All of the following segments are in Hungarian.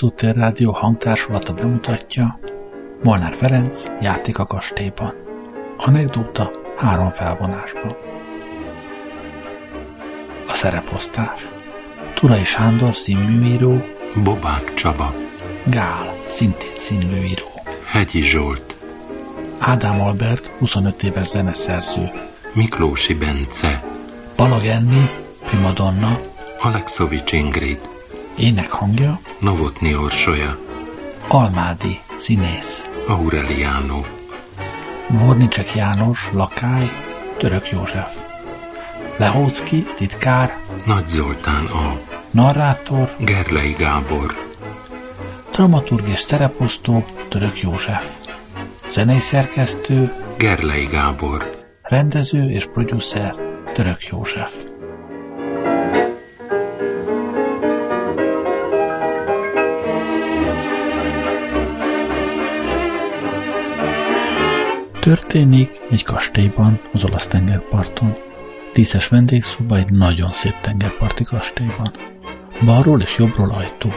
Látszótér Rádió hangtársulata bemutatja Molnár Ferenc játék a kastélyban. Anekdóta három felvonásban. A szereposztás. Turai Sándor színműíró. Bobák Csaba. Gál, szintén színműíró. Hegyi Zsolt. Ádám Albert, 25 éves zeneszerző. Miklósi Bence. Balag Enni, primadonna. Alexovics Ingrid Énekhangja Novotni Orsolya. Almádi, színész. Aureliano Vornicsek János, lakály Török József. Lehócki, titkár. Nagy Zoltán A. Narrátor. Gerlei Gábor. Dramaturg és szereposztó Török József. Zenei szerkesztő. Gerlei Gábor. Rendező és producer Török József Történik egy kastélyban az olasz tengerparton. Díszes vendégszoba egy nagyon szép tengerparti kastélyban. Balról és jobbról ajtó.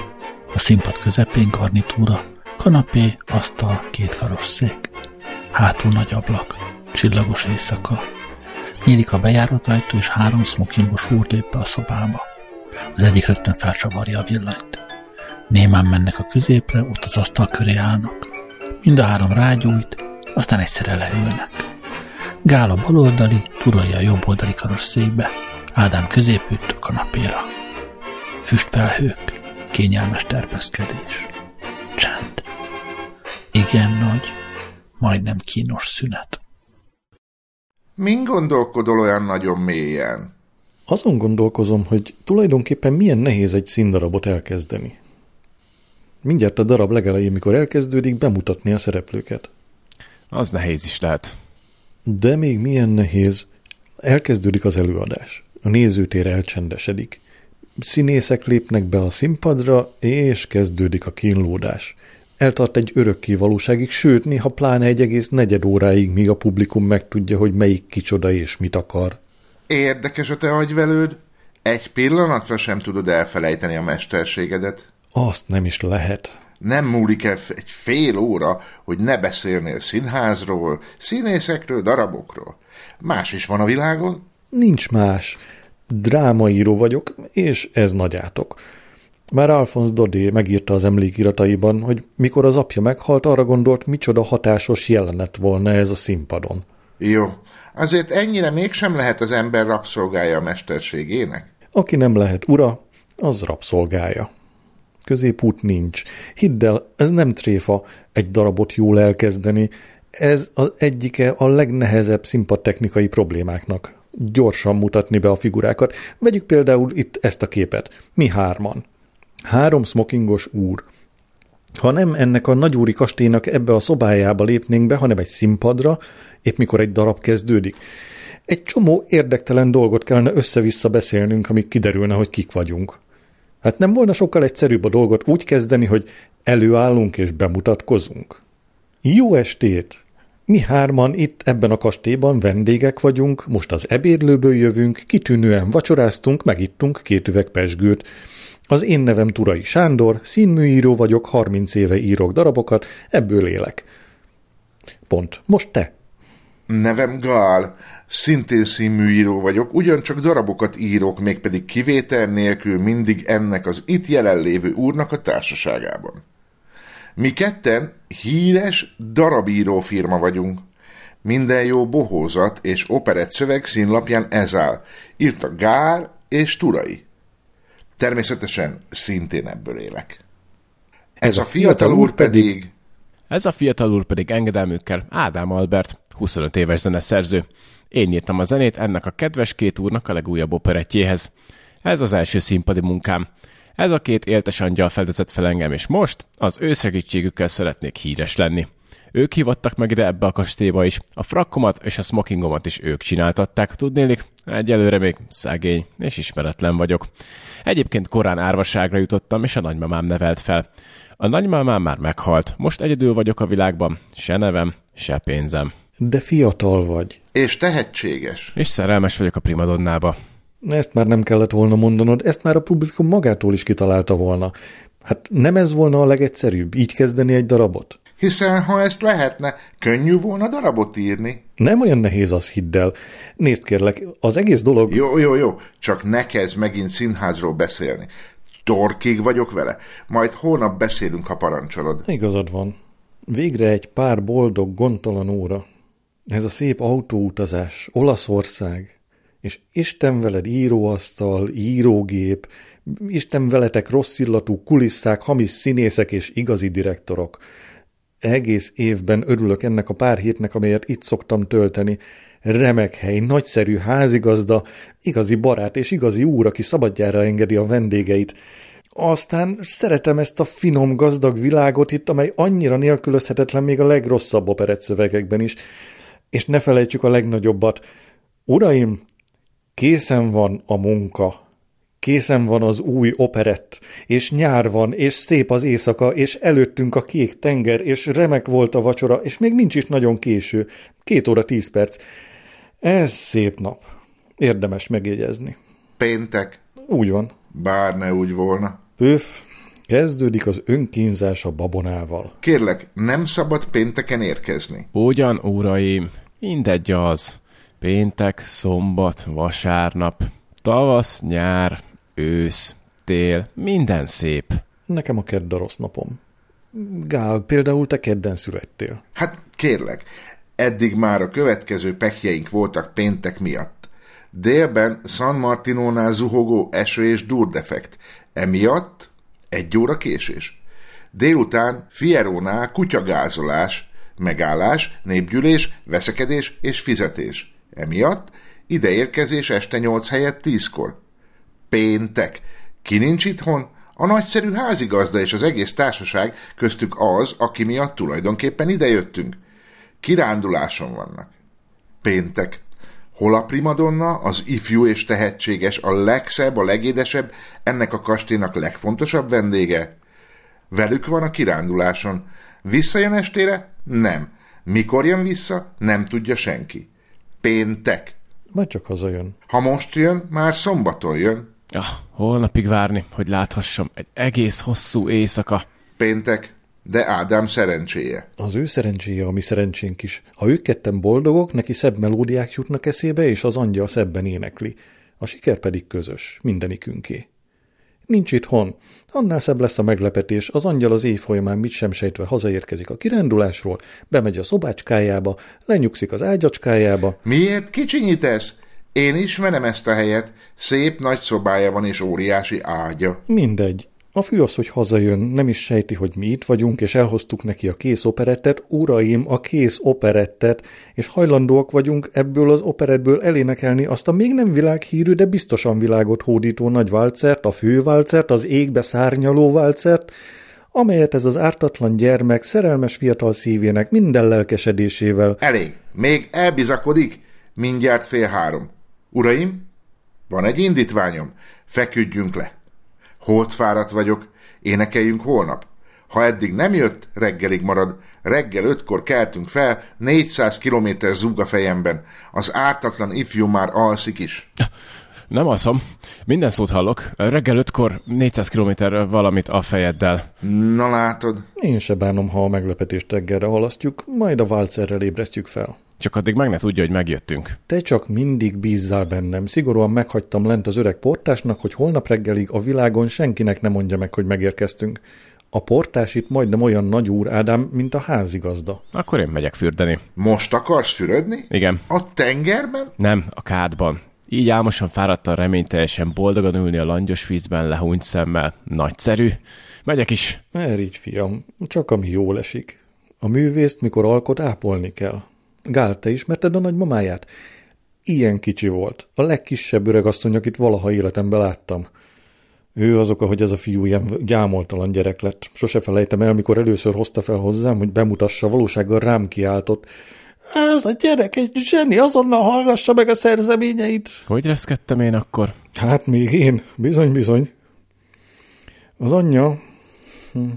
A színpad közepén garnitúra, kanapé, asztal, két karos szék. Hátul nagy ablak, csillagos éjszaka. Nyílik a bejárat ajtó, és három smokingos úr lép be a szobába. Az egyik rögtön felcsavarja a villanyt. Némán mennek a középre, ott az asztal köré állnak. Mind a három rágyújt, aztán egyszerre leülnek. Gál a baloldali, Turai a jobboldali karos székbe, Ádám középült a kanapéra. Füstfelhők, kényelmes terpeszkedés. Csend. Igen nagy, majdnem kínos szünet. Min gondolkodol olyan nagyon mélyen? Azon gondolkozom, hogy tulajdonképpen milyen nehéz egy színdarabot elkezdeni. Mindjárt a darab legelején, mikor elkezdődik, bemutatni a szereplőket. Az nehéz is lehet. De még milyen nehéz. Elkezdődik az előadás. A nézőtér elcsendesedik. Színészek lépnek be a színpadra, és kezdődik a kínlódás. Eltart egy örökké valóságig, sőt, néha pláne egy egész negyed óráig, míg a publikum megtudja, hogy melyik kicsoda és mit akar. Érdekes a te agyvelőd? Egy pillanatra sem tudod elfelejteni a mesterségedet. Azt nem is lehet. Nem múlik el egy fél óra, hogy ne beszélnél színházról, színészekről, darabokról. Más is van a világon? Nincs más. Drámaíró vagyok, és ez nagyátok. Már Alphonse Dodé megírta az emlékirataiban, hogy mikor az apja meghalt, arra gondolt, micsoda hatásos jelenet volna ez a színpadon. Jó, azért ennyire mégsem lehet az ember rabszolgája a mesterségének. Aki nem lehet ura, az rabszolgája. Középút nincs. Hidd el, ez nem tréfa egy darabot jól elkezdeni. Ez az egyike a legnehezebb színpadtechnikai problémáknak. Gyorsan mutatni be a figurákat. Vegyük például itt ezt a képet. Mi hárman. Három smokingos úr. Ha nem ennek a nagyúri kastélynak ebbe a szobájába lépnénk be, hanem egy színpadra, épp mikor egy darab kezdődik, egy csomó érdektelen dolgot kellene össze-vissza beszélnünk, amíg kiderülne, hogy kik vagyunk. Hát nem volna sokkal egyszerűbb a dolgot úgy kezdeni, hogy előállunk és bemutatkozunk? Jó estét! Mi hárman itt ebben a kastélyban vendégek vagyunk, most az ebédlőből jövünk, kitűnően vacsoráztunk, megittunk két üveg pesgőt. Az én nevem Turai Sándor, színműíró vagyok, 30 éve írok darabokat, ebből élek. Pont. Most te. Nevem Gál, szintén színműíró vagyok, ugyancsak darabokat írok, mégpedig kivétel nélkül mindig ennek az itt jelenlévő úrnak a társaságában. Mi ketten híres darabíró firma vagyunk. Minden jó bohózat és operett szöveg színlapján ez áll. Írta Gál és Turai. Természetesen szintén ebből élek. Ez a fiatal úr pedig... Ez a fiatal úr pedig engedelmükkel Ádám Albert, 25 éves zeneszerző. Én írtam a zenét ennek a kedves két úrnak a legújabb operettjéhez. Ez az első színpadi munkám. Ez a két éltes angyal fedezett fel engem, és most az ő segítségükkel szeretnék híres lenni. Ők hivattak meg ide ebbe a kastélyba is, a frakkomat és a smokingomat is ők csináltatták, tudnélik, egyelőre még szegény és ismeretlen vagyok. Egyébként korán árvaságra jutottam, és a nagymamám nevelt fel. A nagymamám már meghalt, most egyedül vagyok a világban, se nevem, se pénzem. De fiatal vagy. És tehetséges. És szerelmes vagyok a primadonnába. Ezt már nem kellett volna mondanod, ezt már a publikum magától is kitalálta volna. Hát nem ez volna a legegyszerűbb, így kezdeni egy darabot? Hiszen ha ezt lehetne, könnyű volna darabot írni. Nem olyan nehéz az, hidd el. Nézd kérlek, az egész dolog... Jó, jó, jó, csak ne kezd megint színházról beszélni. Torkig vagyok vele. Majd holnap beszélünk, ha parancsolod. Igazad van. Végre egy pár boldog, gondtalan óra. Ez a szép autóutazás, Olaszország, és Isten veled íróasztal, írógép, Isten veletek rossz illatú kulisszák, hamis színészek és igazi direktorok. Egész évben örülök ennek a pár hétnek, amelyet itt szoktam tölteni. Remek hely, nagyszerű házigazda, igazi barát és igazi úr, aki szabadjára engedi a vendégeit. Aztán szeretem ezt a finom, gazdag világot itt, amely annyira nélkülözhetetlen még a legrosszabb operett szövegekben is. És ne felejtsük a legnagyobbat. Uraim, készen van a munka. Készen van az új operett, és nyár van, és szép az éjszaka, és előttünk a kék tenger, és remek volt a vacsora, és még nincs is nagyon késő. Két óra tíz perc. Ez szép nap. Érdemes megjegyezni. Péntek, Úgy van. bár ne úgy volna. Pöf, kezdődik az önkínzás a babonával. Kérlek, nem szabad pénteken érkezni. Ugyan, uraim, mindegy az. Péntek, szombat, vasárnap, tavasz, nyár, ősz, tél, minden szép. Nekem a kedd a rossz napom. Gál, például te kedden születtél. Hát kérlek, eddig már a következő pekjeink voltak péntek miatt. Délben San Martinónál zuhogó eső és durdefekt. Emiatt egy óra késés. Délután Fierónál kutyagázolás, megállás, népgyűlés, veszekedés és fizetés. Emiatt ideérkezés este nyolc helyett tízkor. Péntek. Ki nincs itthon? A nagyszerű házigazda és az egész társaság, köztük az, aki miatt tulajdonképpen idejöttünk. Kiránduláson vannak. Péntek. Hol a primadonna, az ifjú és tehetséges, a legszebb, a legédesebb, ennek a kastélynak legfontosabb vendége? Velük van a kiránduláson. Visszajön estére? Nem. Mikor jön vissza? Nem tudja senki. Péntek. Majd csak hazajön. Ha most jön, már szombaton jön. Ah, holnapig várni, hogy láthassam. Egy egész hosszú éjszaka. Péntek, de Ádám szerencséje. Az ő szerencséje, a mi szerencsénk is. Ha ők ketten boldogok, neki szebb melódiák jutnak eszébe, és az angyal szebben énekli. A siker pedig közös, mindenikünké. Nincs itthon. Annál szebb lesz a meglepetés, az angyal az éj folyamán mit sem sejtve hazaérkezik a kirándulásról, bemegy a szobácskájába, lenyugszik az ágyacskájába, Miért kicsinyítesz? Én ismerem ezt a helyet. Szép nagy szobája van és óriási ágya. mindegy. A fő az, hogy hazajön, nem is sejti, hogy mi itt vagyunk, és elhoztuk neki a kész operettet, uraim, a kész operettet, és hajlandóak vagyunk ebből az operettből elénekelni azt a még nem világhírű, de biztosan világot hódító nagy válcert, a főválcert, az égbe szárnyaló válcert, amelyet ez az ártatlan gyermek szerelmes fiatal szívének minden lelkesedésével Elég. Még elbizakodik? Mindjárt fél három. Uraim, van egy indítványom. Feküdjünk le. Holt fáradt vagyok. Énekeljünk holnap. Ha eddig nem jött, reggelig marad. Reggel ötkor keltünk fel, 400 kilométer zúg a fejemben. Az ártatlan ifjú már alszik is. Nem alszom. Minden szót hallok. Reggel ötkor 400 km valamit a fejeddel. Na látod, én se bánom, ha a meglepetést reggelre halasztjuk, majd a válcerrel ébresztjük fel. Csak addig meg ne tudja, hogy megjöttünk. Te csak mindig bízzál bennem. Szigorúan meghagytam lent az öreg portásnak, hogy holnap reggelig a világon senkinek ne mondja meg, hogy megérkeztünk. A portás itt majdnem olyan nagy úr, Ádám, mint a házigazda. Akkor én megyek fürdeni. most akarsz fürödni? Igen. A tengerben? Nem, a kádban. Így álmosan fáradtan reményteljesen boldogan ülni a langyos vízben lehúnyt szemmel. Nagyszerű. Megyek is. Erigy, fiam, csak ami jól esik. A művészt, mikor alkot, ápolni kell. Gál, te ismerted a nagymamáját? Ilyen kicsi volt. A legkisebb öregasszony, akit valaha életemben láttam. Ő az oka, hogy ez a fiú ilyen gyámoltalan gyerek lett. Sose felejtem el, mikor először hozta fel hozzám, hogy bemutassa, valósággal rám kiáltott. Ez a gyerek egy zseni, azonnal hallgassa meg a szerzeményeit. Hogy reszkedtem én akkor? Hát még én, bizony, bizony. Az anyja hm,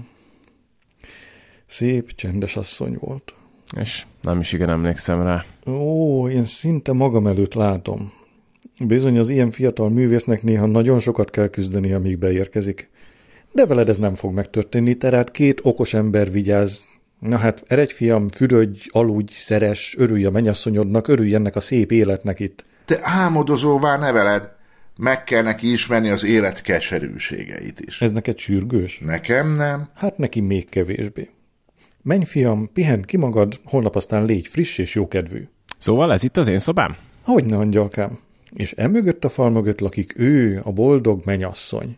szép, csendes asszony volt. És nem is igen emlékszem rá. Ó, én szinte magam előtt látom. Bizony az ilyen fiatal művésznek néha nagyon sokat kell küzdeni, amíg beérkezik. De veled ez nem fog megtörténni, tehát két okos ember vigyáz. Na hát, eredj fiam, fürödj, aludj, szeres, örülj a mennyasszonyodnak, örülj ennek a szép életnek itt. Te álmodozóvá neveled. Meg kell neki ismerni az élet keserűségeit is. Ez neked sürgős? Nekem nem. Hát neki még kevésbé. Menj, fiam, pihen ki magad, holnap aztán légy friss és jókedvű. Szóval ez itt az én szobám? Hogyne, angyalkám. És emögött a fal mögött lakik ő, a boldog menyasszony.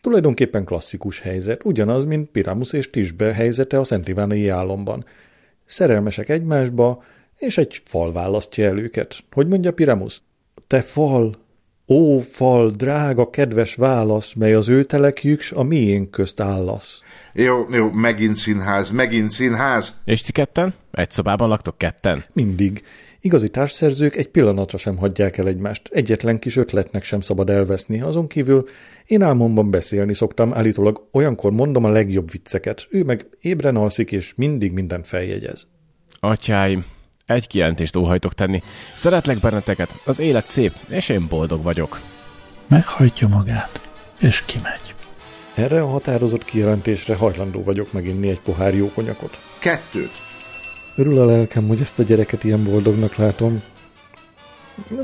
Tulajdonképpen klasszikus helyzet, ugyanaz, mint Piramus és Tisbe helyzete a Szent Ivánai álomban. Szerelmesek egymásba, és egy fal választja el őket. Hogy mondja Piramus? Te fal, ó fal, drága, kedves válasz, mely az ő telekjük, a miénk közt állasz. Jó, jó, megint színház, megint színház. És ti ketten? Egy szobában laktok ketten? Mindig. Igazi társszerzők egy pillanatra sem hagyják el egymást, egyetlen kis ötletnek sem szabad elveszni. Azon kívül én álmomban beszélni szoktam, állítólag olyankor mondom a legjobb vicceket. Ő meg ébren alszik, és mindig minden feljegyez. Atyáim, egy kijelentést óhajtok tenni. Szeretlek benneteket, az élet szép, és én boldog vagyok. Meghajtja magát, és kimegy. Erre a határozott kijelentésre hajlandó vagyok meginni egy pohár jó konyakot. Kettőt. Örül a lelkem, hogy ezt a gyereket ilyen boldognak látom.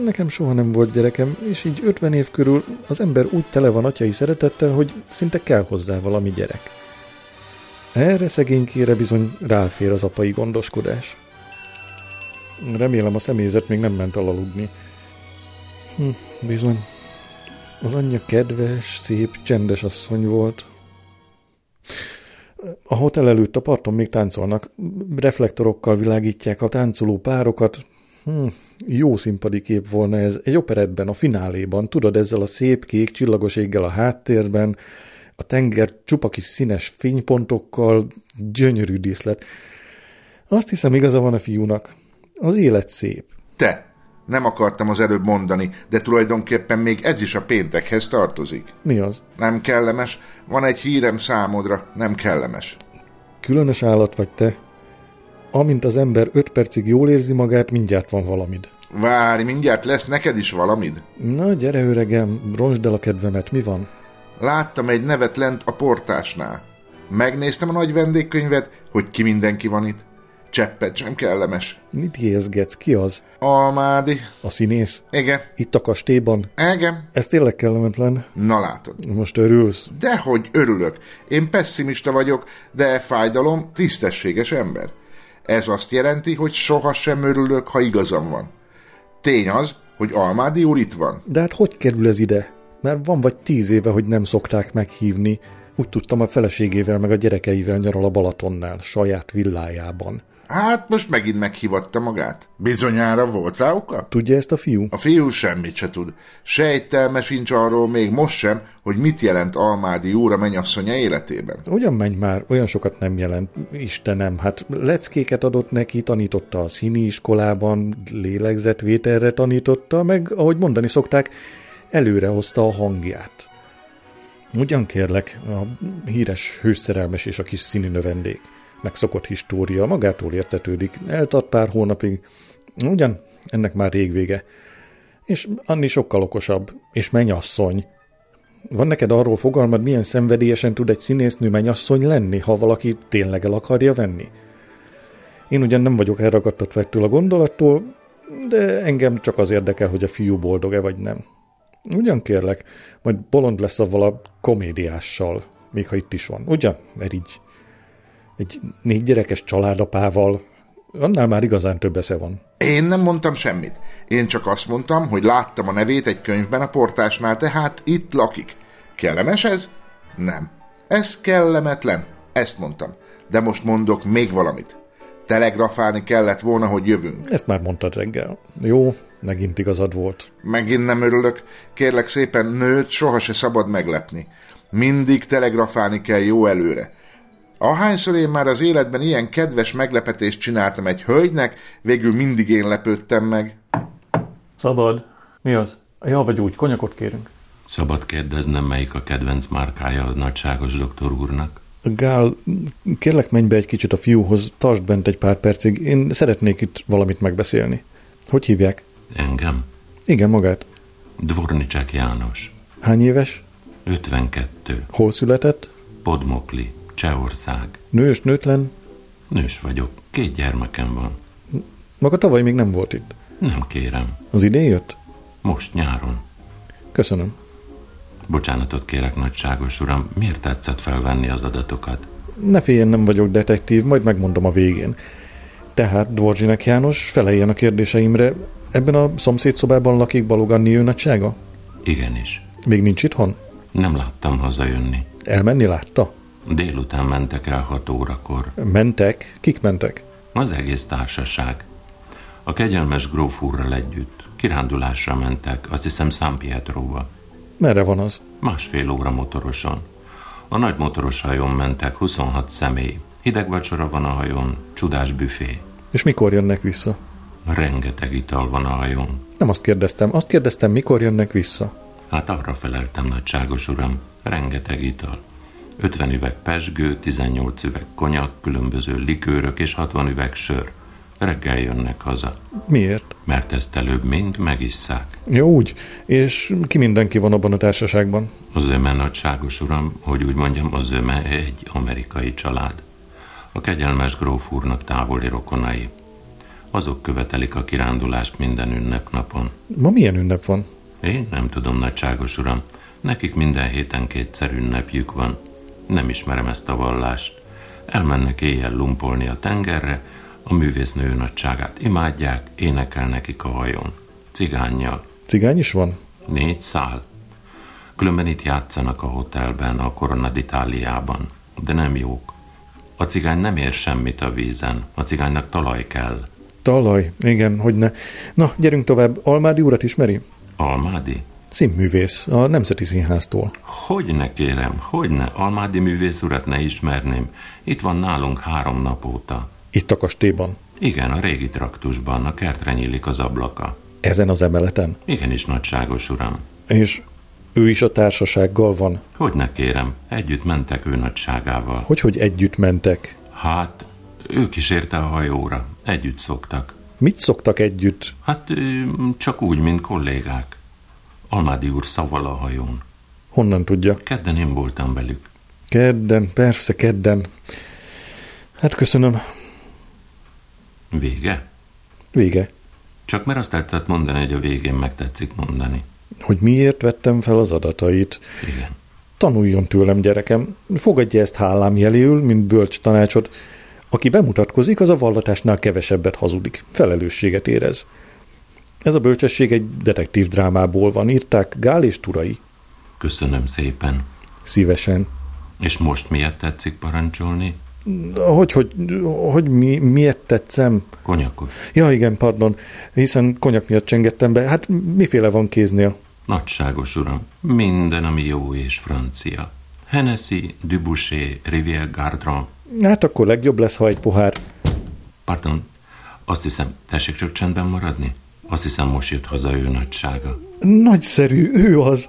Nekem soha nem volt gyerekem, és így 50 év körül az ember úgy tele van atyai szeretettel, hogy szinte kell hozzá valami gyerek. Erre szegénykére bizony ráfér az apai gondoskodás. Remélem a személyzet még nem ment alaludni. Hm, bizony. Az anyja kedves, szép, csendes asszony volt. A hotel előtt a parton még táncolnak, reflektorokkal világítják a táncoló párokat. Hm, jó színpadi kép volna ez, egy operetben, a fináléban, tudod, ezzel a szép kék csillagos éggel a háttérben, a tenger csupa kis színes fénypontokkal, gyönyörű díszlet. Azt hiszem, igaza van a fiúnak. Az élet szép. Te. Nem akartam az előbb mondani, de tulajdonképpen még ez is a péntekhez tartozik. Mi az? Nem kellemes. Van egy hírem számodra. Nem kellemes. Különös állat vagy te. Amint az ember öt percig jól érzi magát, mindjárt van valamid. Várj, mindjárt lesz neked is valamid. Na, gyere öregem, ronsd el a kedvemet, mi van? Láttam egy nevet lent a portásnál. Megnéztem a nagy vendégkönyvet, hogy ki mindenki van itt. Cseppet sem kellemes. Mit jézgetsz, ki az? Almádi. A színész? Igen. Itt a kastélyban? Igen. Ez tényleg kellemetlen. Na látod. Most örülsz? Dehogy örülök. Én pessimista vagyok, de fájdalom tisztességes ember. Ez azt jelenti, hogy sohasem örülök, ha igazam van. Tény az, hogy Almádi úr itt van. De hát hogy kerül ez ide? Mert van vagy tíz éve, hogy nem szokták meghívni. Úgy tudtam, a feleségével meg a gyerekeivel nyaral a Balatonnál, saját villájában. Hát most megint meghívatta magát. Bizonyára volt rá oka? Tudja ezt a fiú? A fiú semmit se tud. Sejtelme sincs arról még most sem, hogy mit jelent Almádi úr a mennyasszonya életében. Ugyan menj már, olyan sokat nem jelent, Istenem, hát leckéket adott neki, tanította a színi iskolában, lélegzetvételre tanította, meg, ahogy mondani szokták, előre hozta a hangját. Ugyan kérlek, a híres hőszerelmes és a kis színi növendék. Megszokott história, magától értetődik, eltart pár hónapig. Ugyan, ennek már rég vége. És Anni sokkal okosabb, és mennyasszony. Van neked arról fogalmad, milyen szenvedélyesen tud egy színésznő mennyasszony lenni, ha valaki tényleg el akarja venni? Én ugyan nem vagyok elragadtatva ettől a gondolattól, de engem csak az érdekel, hogy a fiú boldog-e vagy nem. Ugyan kérlek, majd bolond lesz avval a komédiással, még ha itt is van. Ugyan? Mert így egy négy gyerekes családapával, annál már igazán több esze van. Én nem mondtam semmit. Én csak azt mondtam, hogy láttam a nevét egy könyvben a portásnál, tehát itt lakik. Kellemes ez? Nem. Ez kellemetlen. Ezt mondtam. De most mondok még valamit. Telegrafálni kellett volna, hogy jövünk. Ezt már mondtad reggel. Jó, megint igazad volt. Megint nem örülök. Kérlek szépen, nőt soha se szabad meglepni. Mindig telegrafálni kell jó előre. Ahányszor én már az életben ilyen kedves meglepetést csináltam egy hölgynek, végül mindig én lepődtem meg. Szabad. Mi az? Ja, vagy úgy, konyakot kérünk. Szabad kérdeznem, melyik a kedvenc márkája a nagyságos doktor úrnak? Gál, kérlek menj be egy kicsit a fiúhoz, tartsd bent egy pár percig, én szeretnék itt valamit megbeszélni. Hogy hívják? Engem? Igen, magát. Dvornicsák János. Hány éves? 52. Hol született? Podmokli, Csehország. Nős, nőtlen? Nős vagyok, két gyermekem van. Maga tavaly még nem volt itt. Nem kérem. Az idén jött? Most nyáron. Köszönöm. Bocsánatot kérek, nagyságos uram, miért tetszett felvenni az adatokat? Ne féljen, nem vagyok detektív, majd megmondom a végén. Tehát, Dvorzsinek János, feleljen a kérdéseimre. Ebben a szomszédszobában lakik Baloganni ő nagysága? Igenis. Még nincs itthon? Nem láttam hazajönni. Elmenni látta? Délután mentek el hat órakor. Mentek? Kik mentek? Az egész társaság. A kegyelmes gróf úrral együtt. Kirándulásra mentek, azt hiszem San Pietróba. Merre van az? Másfél óra motoroson. A nagy motoros hajón mentek 26 személy. Hideg vacsora van a hajón, csodás büfé. És mikor jönnek vissza? Rengeteg ital van a hajón. Nem azt kérdeztem, azt kérdeztem, mikor jönnek vissza. Hát arra feleltem, nagyságos uram, rengeteg ital. 50 üveg pesgő, 18 üveg konyak, különböző likőrök és 60 üveg sör. Reggel jönnek haza, Miért? mert ezt előbb mind megisszák. Jó, úgy. És ki mindenki van abban a társaságban? Az öme nagyságos uram, hogy úgy mondjam, az öme egy amerikai család. A kegyelmes gróf úrnak távoli rokonai. Azok követelik a kirándulást minden ünnepnapon. Ma milyen ünnep van? Én nem tudom, nagyságos uram. Nekik minden héten kétszer ünnepjük van. Nem ismerem ezt a vallást. Elmennek éjjel lumpolni a tengerre, a művésznő nagyságát imádják, énekel nekik a hajón. Cigánnyal. Cigány is van? Négy szál. Különben itt játszanak a hotelben, a Corona d'Italiában. De nem jók. A cigány nem ér semmit a vízen. A cigánynak talaj kell. Talaj, igen, hogy ne. Na, gyerünk tovább. Almádi urat ismeri? Almádi? Színművész, a Nemzeti Színháztól. Hogy ne kérem, hogy ne, Almádi művész urat ne ismerném. Itt van nálunk három nap óta. Itt a kastélyban. Igen, a régi traktusban, a kertre nyílik az ablaka. Ezen az emeleten. Igenis, nagyságos uram. És ő is a társasággal van. Hogy ne kérem, együtt mentek ő nagyságával. Hogy, hogy együtt mentek? Hát, ő kísérte a hajóra. Együtt szoktak. Mit szoktak együtt? Hát csak úgy, mint kollégák. Almádi úr szaval a hajón. Honnan tudja? Kedden én voltam velük. Kedden, persze, kedden. Hát köszönöm. Vége? Vége. Csak mert azt tetszett mondani, hogy a végén megtetszik mondani. Hogy miért vettem fel az adatait? Igen. Tanuljon tőlem, gyerekem. Fogadja ezt hálám jeléül, mint bölcs tanácsot. Aki bemutatkozik, az a vallatásnál kevesebbet hazudik. Felelősséget érez. Ez a bölcsesség egy detektív drámából van. Írták Gál és Turai. Köszönöm szépen. Szívesen. És most miért tetszik parancsolni? Hogy, hogy, hogy mi, miért tetszem? Konyakot. Ja, igen, pardon, hiszen konyak miatt csengettem be. Hát miféle van kéznél? Nagyságos uram, minden, ami jó és francia. Hennessy, Dubouché, Rivière Gardron. Hát akkor legjobb lesz, ha egy pohár. Pardon, azt hiszem, tessék csak csendben maradni? Azt hiszem, most jött haza ő nagysága. Nagyszerű, ő az.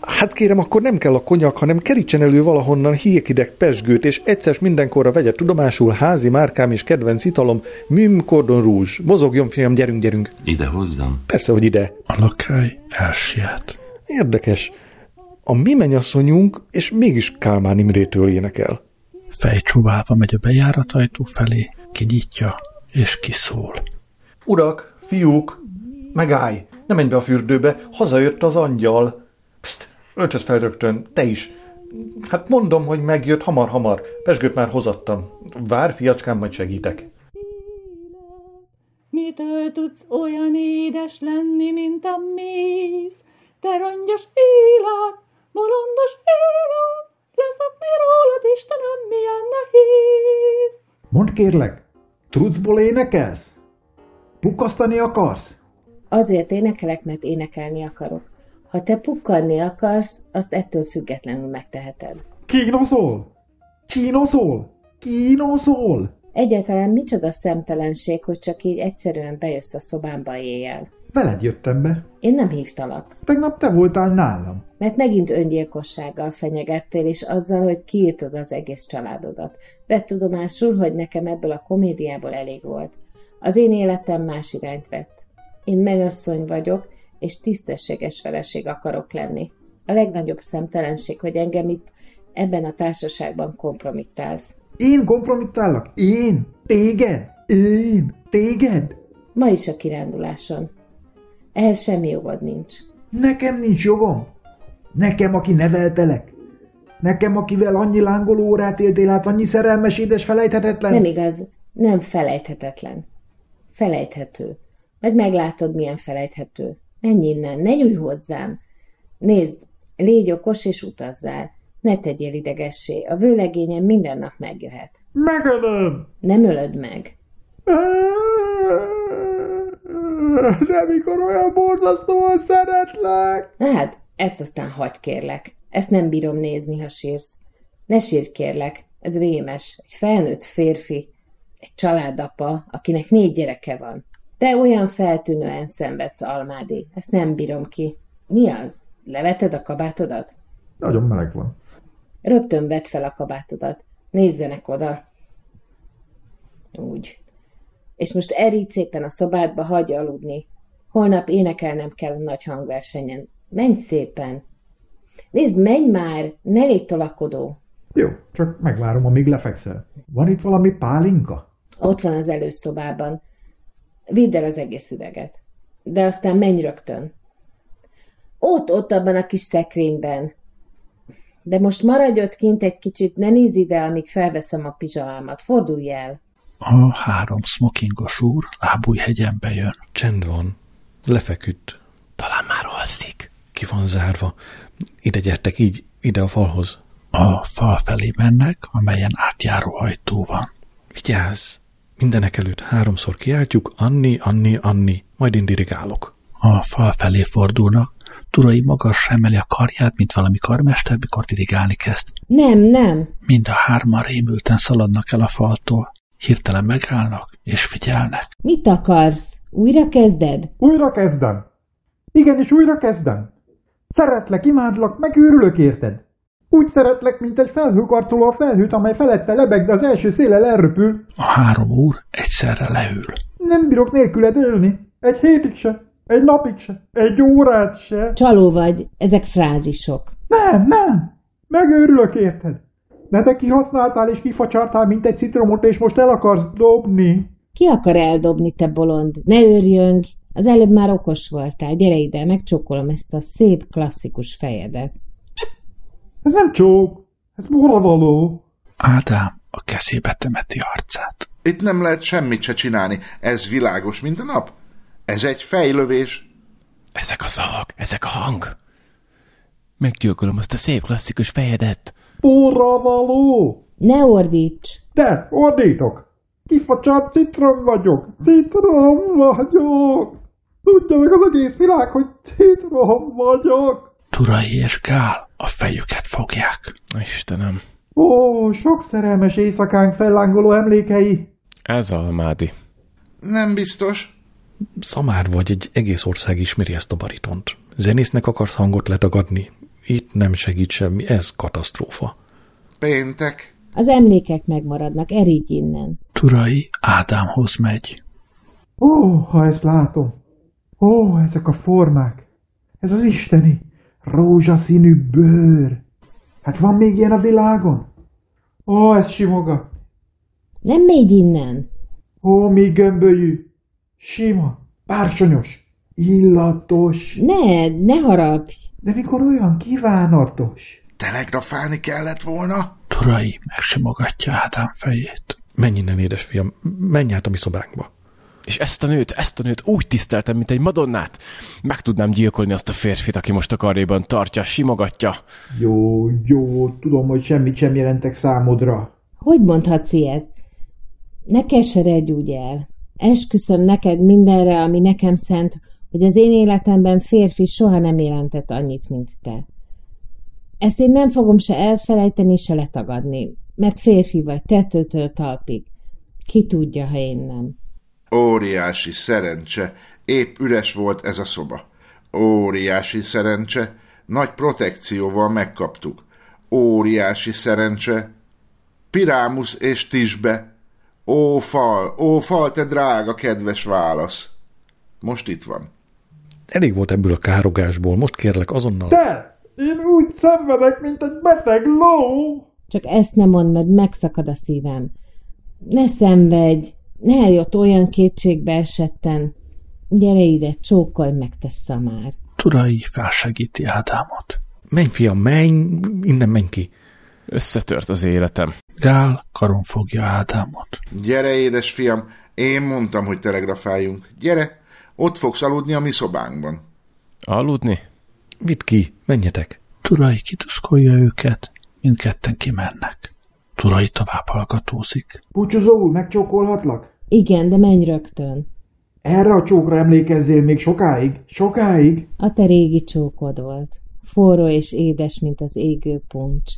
Hát kérem, akkor nem kell a konyak, hanem kerítsen elő valahonnan híjekideg pesgőt, és egyszer mindenkorra vegye tudomásul házi márkám és kedvenc italom, Müm Cordon Rouge. Mozogjon, fiam, gyerünk, gyerünk. Ide hozzam? Persze, hogy ide. A lakály elsiet. Érdekes. A mi mennyasszonyunk, és mégis Kálmán Imrétől énekel. Fejcsóválva megy a bejáratajtó felé, kinyitja és kiszól. Urak, fiúk, megállj! Ne menj be a fürdőbe, hazajött az angyal. Pszt, öltöd fel rögtön, te is. Hát mondom, hogy megjött hamar-hamar. Pesgőt már hozattam. Vár, fiacskám, majd segítek. Mitől tudsz olyan édes lenni, mint a méz? Te rongyos élet, bolondos élet, leszokni rólad, Istenem, milyen nehéz. Mondd kérlek, trucból énekelsz? Pukkasztani akarsz? Azért énekelek, mert énekelni akarok. Ha te pukkanni akarsz, azt ettől függetlenül megteheted. Kínoszol? Kínoszol? Kínoszol? Egyáltalán micsoda szemtelenség, hogy csak így egyszerűen bejössz a szobámba éjjel. Veled jöttem be. Én nem hívtalak, Tegnap te voltál nálam. mert megint öngyilkossággal fenyegettél, és azzal, hogy kiírtod az egész családodat. Vett tudomásul, hogy nekem ebből a komédiából elég volt. Az én életem más irányt vett. Én menyasszony vagyok, és tisztességes feleség akarok lenni. A legnagyobb szemtelenség, hogy engem itt Ebben a társaságban kompromittálsz. Én kompromittálok? Én? Téged? Én? Téged? Ma is a kiránduláson. Ehhez semmi jogod nincs. Nekem nincs jogom? Nekem, aki neveltelek? Nekem, akivel annyi lángoló órát éltél át, annyi szerelmes, édes, felejthetetlen? Nem igaz, nem felejthetetlen. Felejthető. Meg meglátod, milyen felejthető. Menj innen, ne nyújj hozzám. Nézd, légy okos és utazzál. Ne tegyél idegessé, a vőlegényem minden nap megjöhet. Megölöm! Nem ölöd meg. De mikor olyan borzasztóan szeretlek! Hát, ezt aztán hagyd kérlek. Ezt nem bírom nézni, ha sírsz. Ne sírj kérlek, ez rémes. Egy felnőtt férfi, egy családapa, akinek négy gyereke van. Te olyan feltűnően szenvedsz, Almádi. Ezt nem bírom ki. Mi az? Leveted a kabátodat? Nagyon meleg van. Rögtön vedd fel a kabátodat. Nézzenek oda. Úgy. És most erígy szépen a szobádba, hagyj aludni. Holnap énekelnem kell a nagy hangversenyen. Menj szépen. Nézd, menj már, ne légy tolakodó. Jó, csak megvárom, amíg lefekszel. Van itt valami pálinka? Ott van az előszobában. Vidd el az egész üveget. De aztán menj rögtön. Ott, ott abban a kis szekrényben. De most maradj ott kint egy kicsit, ne nézz ide, amíg felveszem a pizsamámat. Fordulj el. A három smokingos úr lábújhegyenbe jön. Csend van. Lefeküdt. Talán már alszik. Ki van zárva. Ide gyertek, így, ide a falhoz. A fal felé mennek, amelyen átjáró ajtó van. Vigyázz! Mindenek előtt háromszor kiáltjuk, Anni, Anni, Anni, majd én dirigálok. A fal felé fordulnak, Turai magasra emeli a karját, mint valami karmester, mikor dirigálni kezd. Nem, nem. Mind a hárman rémülten szaladnak el a faltól. Hirtelen megállnak, és figyelnek. Mit akarsz? Újra kezded? Újra kezdem. Igenis, újra kezdem. Szeretlek, imádlak, megőrülök érted. Úgy szeretlek, mint egy felhőkarcoló a felhőt, amely felette lebeg, de az első szélel elröpül. A három úr egyszerre leül. Nem bírok nélküled élni. Egy hétig se. Egy napig se. Egy órát se. Csaló vagy, ezek frázisok. Nem, nem. Megőrülök érted. De te kihasználtál és kifacsartál, mint egy citromot, és most el akarsz dobni. Ki akar eldobni, te bolond? Ne őrjöng! Az előbb már okos voltál. Gyere ide, megcsókolom ezt a szép, klasszikus fejedet. Ez nem csók. Ez való. Ádám a kezébe temeti arcát. Itt nem lehet semmit se csinálni. Ez világos, mint a nap. Ez egy fejlövés. Ezek a szavak, ezek a hang. Meggyilkolom azt a szép klasszikus fejedet. való. Ne ordíts! De, ordítok. Kifacsart citrom vagyok. Citrom vagyok. Tudja meg az egész világ, hogy citrom vagyok. Turai és Gál a fejüket fogják. Istenem, Ó, sok szerelmes éjszakánk fellángoló emlékei. ez Almádi. Nem biztos. Szamár vagy, egy egész ország ismeri ezt a baritont. Zenésznek akarsz hangot letagadni? Itt nem segít semmi, ez katasztrófa. Péntek. Az emlékek megmaradnak, erígy innen. Turai Ádámhoz megy. Ó, ha ezt látom. Ó, ezek a formák. Ez az isteni, rózsaszínű bőr. Hát van még ilyen a világon? Ó, ez simogat. Nem mégy innen! Ó, mi gömbölyű. Sima, bársonyos, illatos. Ne, ne harapj! De mikor olyan kívánatos. Telegrafálni kellett volna? Turai megsimogatja Ádám fejét. Menj innen, édesfiam, menj át a mi szobánkba. És ezt a nőt, ezt a nőt úgy tiszteltem, mint egy madonnát. Meg tudnám gyilkolni azt a férfit, aki most a karjában tartja, simogatja. Jó, jó, tudom, hogy semmit sem jelentek számodra. Hogy mondhatsz ilyet? Ne keseredj úgy el. Esküszöm neked mindenre, ami nekem szent, hogy az én életemben férfi soha nem jelentett annyit, mint te. Ezt én nem fogom se elfelejteni, se letagadni, mert férfi vagy tetőtől talpig. Ki tudja, ha én nem. Óriási szerencse. Épp üres volt ez a szoba. Óriási szerencse. Nagy protekcióval megkaptuk. Óriási szerencse. Pirámus és Tisbe. Ó fal, ó fal, te drága, kedves válasz. Most itt van. Elég volt ebből a károgásból, most kérlek azonnal... Te! Én úgy szenvedek, mint egy beteg ló. Csak ezt nem mondd, mert megszakad a szívem. Ne szenvedj, ne eljött olyan kétségbe esetten. Gyere ide, csókolj meg, te szamár. Turai felsegíti Ádámot. Menj, fiam, menj, innen menj ki. Összetört az életem. Gál karon fogja Ádámot. Gyere, édesfiam, én mondtam, hogy telegrafáljunk. Gyere, ott fogsz aludni a mi szobánkban. Aludni? Vidd ki, menjetek. Turai kituszkolja őket, mindketten kimennek. Turai tovább hallgatózik. Búcsúzó úr, megcsókolhatlak? Igen, de menj rögtön. Erre a csókra emlékezzél még sokáig? Sokáig? A te régi csókod volt. Forró és édes, mint az égő puncs.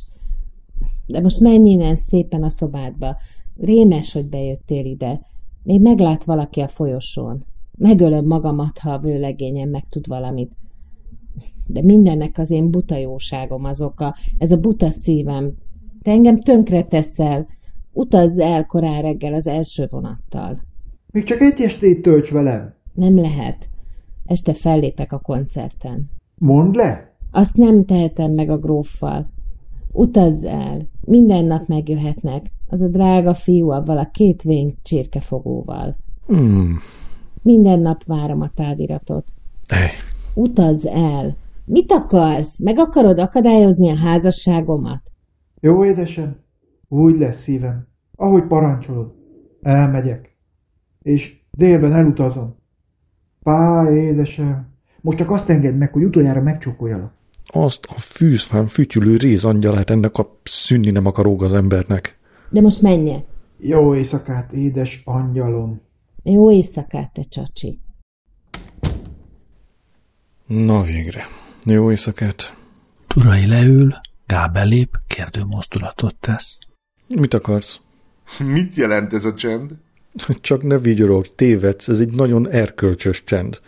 De most menj innen szépen a szobádba. Rémes, hogy bejöttél ide. Még meglát valaki a folyosón. Megölöm magamat, ha a vőlegényem megtud valamit. De mindennek az én buta jóságom az oka, ez a buta szívem. Te engem tönkre teszel. Utazz el korán reggel az első vonattal. Még csak egy estét tölts velem. Nem lehet. Este fellépek a koncerten. Mondd le. Azt nem tehetem meg a gróffal. Utazz el. Minden nap megjöhetnek. Az a drága fiú avval a két vén csirkefogóval. Hmm. Minden nap várom a táviratot. Ej, Utazz el. Mit akarsz? Meg akarod akadályozni a házasságomat? Jó, édesem? Úgy lesz szívem. Ahogy parancsolod. Elmegyek. És délben elutazom. Pá, édesem. Most csak azt engedd meg, hogy utoljára megcsókoljalak. azt a fűzfán fütyülő rézangyalát ennek a szűnni nem akaró az embernek. De most menjek. Jó éjszakát, édes angyalom. Jó éjszakát, te csacsi. Na végre. Jó éjszakát. Turai leül, Gál belép, kérdő mozdulatot tesz. Mit akarsz? Mit jelent ez a csend? Csak ne vigyorog, tévedsz, ez egy nagyon erkölcsös csend.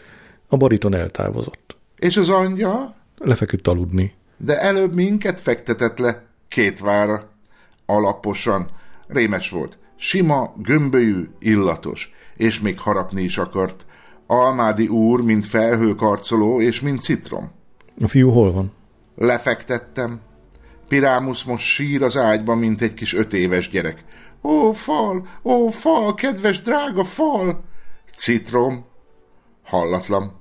A bariton eltávozott. És az angyal? Lefeküdt aludni. De előbb minket fektetett le két vára. Alaposan. Rémes volt. Sima, gömbölyű, illatos. És még harapni is akart. Almádi úr, mint felhőkarcoló, és mint citrom. A fiú hol van? Lefektettem. Pirámus most sír az ágyban, mint egy kis öt éves gyerek. Ó, fal! Ó, fal! Kedves, drága fal! Citrom. Hallatlan.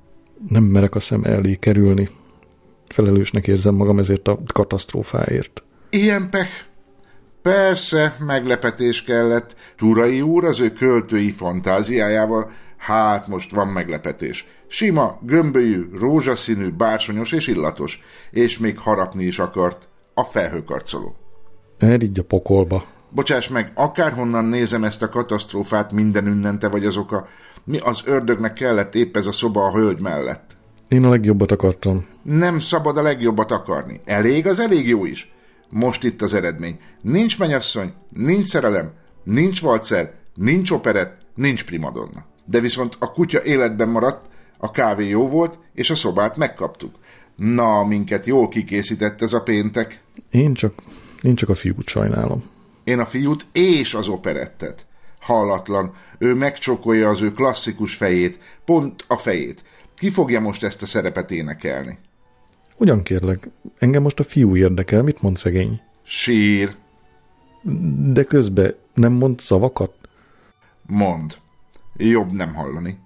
Nem merek a szem elé kerülni. Felelősnek érzem magam ezért a katasztrófáért. Ilyen pech. Persze, meglepetés kellett. Turai úr az ő költői fantáziájával, hát most van meglepetés. Sima, gömbölyű, rózsaszínű, bársonyos és illatos, és még harapni is akart. A felhőkarcoló. Elígy a pokolba. Bocsáss meg, akárhonnan nézem ezt a katasztrófát, minden ünnente vagy az oka. Mi az ördögnek kellett épp ez a szoba a hölgy mellett? Én a legjobbat akartam. Nem szabad a legjobbat akarni. Elég az elég jó is. Most itt az eredmény. Nincs menyasszony, nincs szerelem, nincs valcer, nincs operett, nincs primadonna. De viszont a kutya életben maradt, a kávé jó volt, és a szobát megkaptuk. Na, minket jól kikészített ez a péntek. Én csak, én csak a fiút sajnálom. Én a fiút és az operettet. Hallatlan. Ő megcsokolja az ő klasszikus fejét, pont a fejét. Ki fogja most ezt a szerepet énekelni? Ugyan kérlek, engem most a fiú érdekel, mit mond szegény? Sír. De közben nem mond szavakat? Mond. Jobb nem hallani.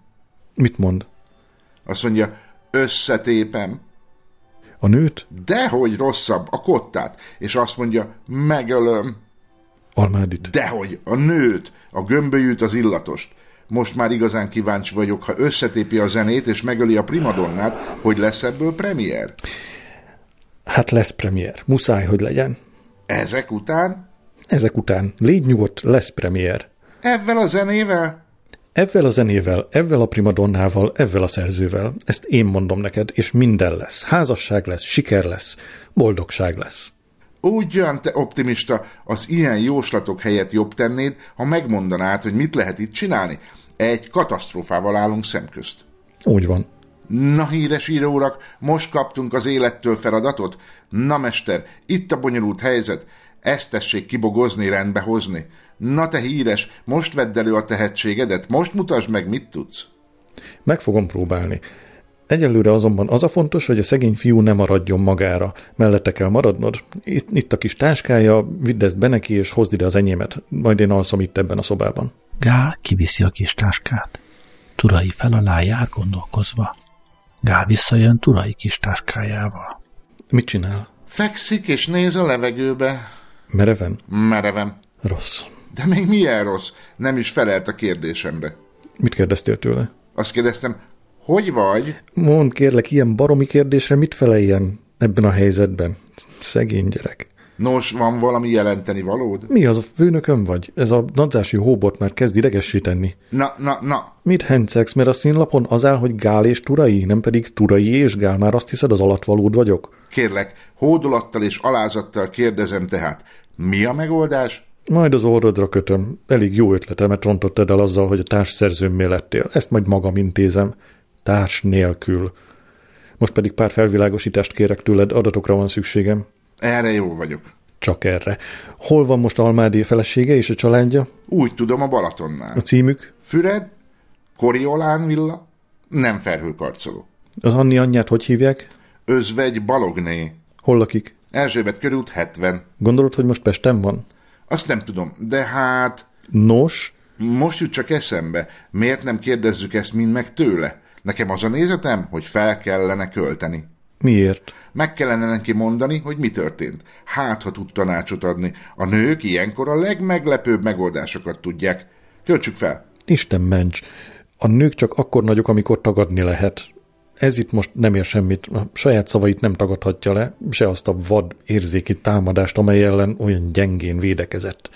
Mit mond? Azt mondja, összetépem. A nőt? Dehogy rosszabb, a kottát. És azt mondja, megölöm. Almádit. Dehogy, a nőt, a gömbölyűt, az illatost. Most már igazán kíváncsi vagyok, ha összetépi a zenét és megöli a primadonnát, hogy lesz ebből premier. Hát lesz premier. Muszáj, hogy legyen. Ezek után? Ezek után. Légy nyugodt, lesz premier. Ezzel a zenével? Ezzel a zenével, ezzel a primadonnával, ezzel a szerzővel. Ezt én mondom neked, és minden lesz. Házasság lesz, siker lesz, boldogság lesz. Ugyan, te optimista, az ilyen jóslatok helyett jobb tennéd, ha megmondanád, hogy mit lehet itt csinálni. Egy katasztrófával állunk szemközt. Úgy van. Na, híres írórak, most kaptunk az élettől feladatot? Na, mester, itt a bonyolult helyzet. Ezt tessék kibogozni, rendbe hozni. Na, te híres, most vedd elő a tehetségedet, most mutasd meg, mit tudsz. Meg fogom próbálni. Egyelőre azonban az a fontos, hogy a szegény fiú ne maradjon magára. Mellette kell maradnod. Itt, itt a kis táskája, vidd ezt be neki, és hozd ide az enyémet. Majd én alszom itt ebben a szobában. Gál kiviszi a kis táskát. Turai fel alá jár gondolkozva. Gál visszajön Turai kis táskájával. Mit csinál? Fekszik és néz a levegőbe. Mereven? Mereven. Rossz. De még milyen rossz? Nem is felelt a kérdésemre. Mit kérdeztél tőle? Azt kérdeztem, hogy vagy? Mond kérlek, ilyen baromi kérdésre mit feleljen ebben a helyzetben? Szegény gyerek. Nos, van valami jelenteni valód? Mi az a főnököm vagy? Ez a nadzási hóbot már kezd idegessíteni. Na, na, na. Mit hencegsz, mert a színlapon az áll, hogy Gál és Turai, nem pedig Turai és Gál, már azt hiszed az alatvalód vagyok? Kérlek, hódolattal és alázattal kérdezem tehát, mi a megoldás? Majd az orrodra kötöm. Elég jó ötletemet rontottad el azzal, hogy a társszerzőmmé lettél. Ezt majd magam intézem. Társ nélkül. Most pedig pár felvilágosítást kérek tőled, adatokra van szükségem. Erre jó vagyok. Csak erre. Hol van most Almádé felesége és a családja? Úgy tudom a Balatonnál. A címük? Füred? Koriolán villa? Nem felhőkarcoló. Az Anni anyját hogy hívják? Özvegy Balogné. Hol lakik? Erzsébet körút 70. Gondolod, hogy most Pesten van? Azt nem tudom, de hát Nos, most jut csak eszembe. Miért nem kérdezzük ezt mind meg tőle? Nekem az a nézetem, hogy fel kellene költeni. miért? Meg kellene neki mondani, hogy mi történt. Hát, ha tud tanácsot adni. A nők ilyenkor a legmeglepőbb megoldásokat tudják. Költsük fel. Isten ments. A nők csak akkor nagyok, amikor tagadni lehet. Ez itt most nem ér semmit. A saját szavait nem tagadhatja le, se azt a vad érzéki támadást, amely ellen olyan gyengén védekezett.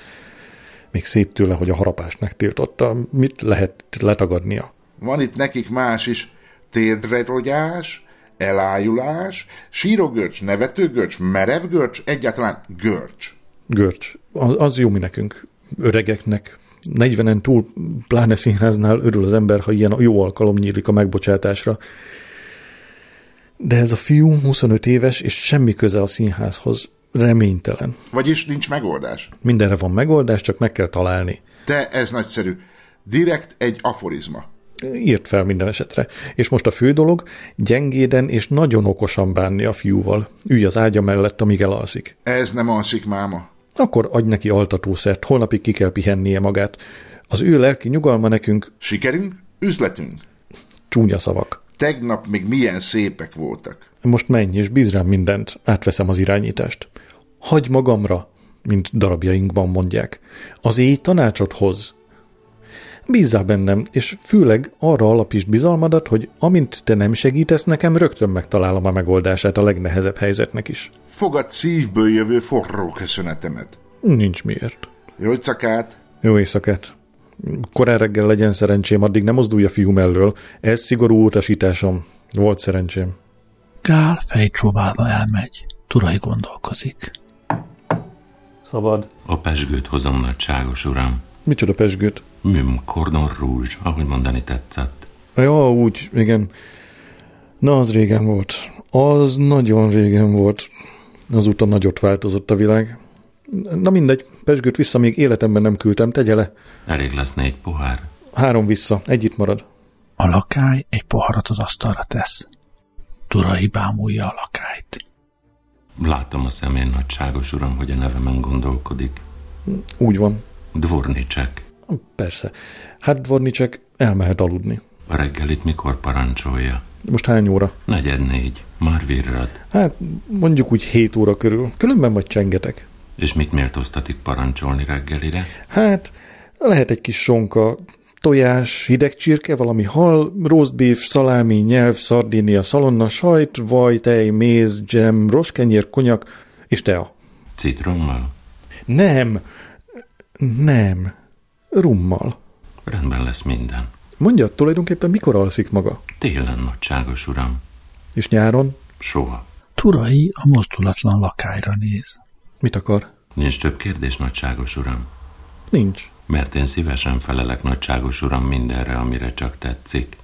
Még szép tőle, hogy a harapást megtiltotta. Mit lehet letagadnia? Van itt nekik más is. Térdre rogyás, elájulás, sírogörcs, nevetőgörcs, merevgörcs, egyáltalán görcs. Görcs. Az, az jó mi nekünk, öregeknek. 40-en túl, pláne színháznál örül az ember, ha ilyen jó alkalom nyílik a megbocsátásra. De ez a fiú 25 éves, és semmi köze a színházhoz. Reménytelen. Vagyis nincs megoldás. Mindenre van megoldás, csak meg kell találni. De ez nagyszerű. Direkt egy aforizma. Írt fel minden esetre. És most a fő dolog, gyengéden és nagyon okosan bánni a fiúval. Ülj az ágya mellett, amíg elalszik. Ez nem alszik máma. Akkor adj neki altatószert, holnapig ki kell pihennie magát. Az ő lelki nyugalma nekünk Sikerünk, üzletünk. csúnya szavak. Tegnap még milyen szépek voltak. Most menj és bíz rám mindent, átveszem az irányítást. Hagy magamra, mint darabjainkban mondják. Az éj tanácsot hoz. Bízzál bennem, és főleg arra alapítsd bizalmadat, hogy amint te nem segítesz nekem, rögtön megtalálom a megoldását a legnehezebb helyzetnek is. Fogad szívből jövő forró köszönetemet. Nincs miért. Jó cakát! Jó éjszakát. Korán reggel legyen szerencsém, addig nem mozdulj a fiú mellől. Ez szigorú utasításom. Volt szerencsém. Gál fejcsóválva elmegy. Turai gondolkozik. Szabad. A pesgőt hozom, nagyságos uram. Micsoda pesgőt? Müm cordon rouge, ahogy mondani tetszett. Ja, úgy, igen. Na, az régen volt. Az nagyon régen volt. Azóta nagyot változott a világ. Na mindegy, pesgőt vissza még életemben nem küldtem, tegye le. Elég lesz négy pohár. Három vissza, egy itt marad. A lakály egy poharat az asztalra tesz. Turai bámulja a lakályt. Látom a szemén, nagyságos uram, hogy a nevemen gondolkodik. Úgy van. Dvornicsek. Persze. Hát Dvornicsek elmehet aludni. A reggelit mikor parancsolja? Most hány óra? Negyed négy. Már virrad. Hát mondjuk úgy 7 óra körül. Különben majd csengetek. És mit méltóztatik parancsolni reggelire? Hát lehet egy kis sonka, tojás, hideg csirke, valami hal, roast beef, szalámi, nyelv, szardínia, szalonna, sajt, vaj, tej, méz, dzsem, roskenyér, konyak és tea. Citrommal? Nem, nem, rummal. Rendben lesz minden. Mondja, tulajdonképpen mikor alszik maga? Télen, nagyságos uram. És nyáron? Soha. Turai a mozdulatlan lakályra néz. Mit akar? Nincs több kérdés, nagyságos uram. Nincs. Mert én szívesen felelek, nagyságos uram, mindenre, amire csak tetszik.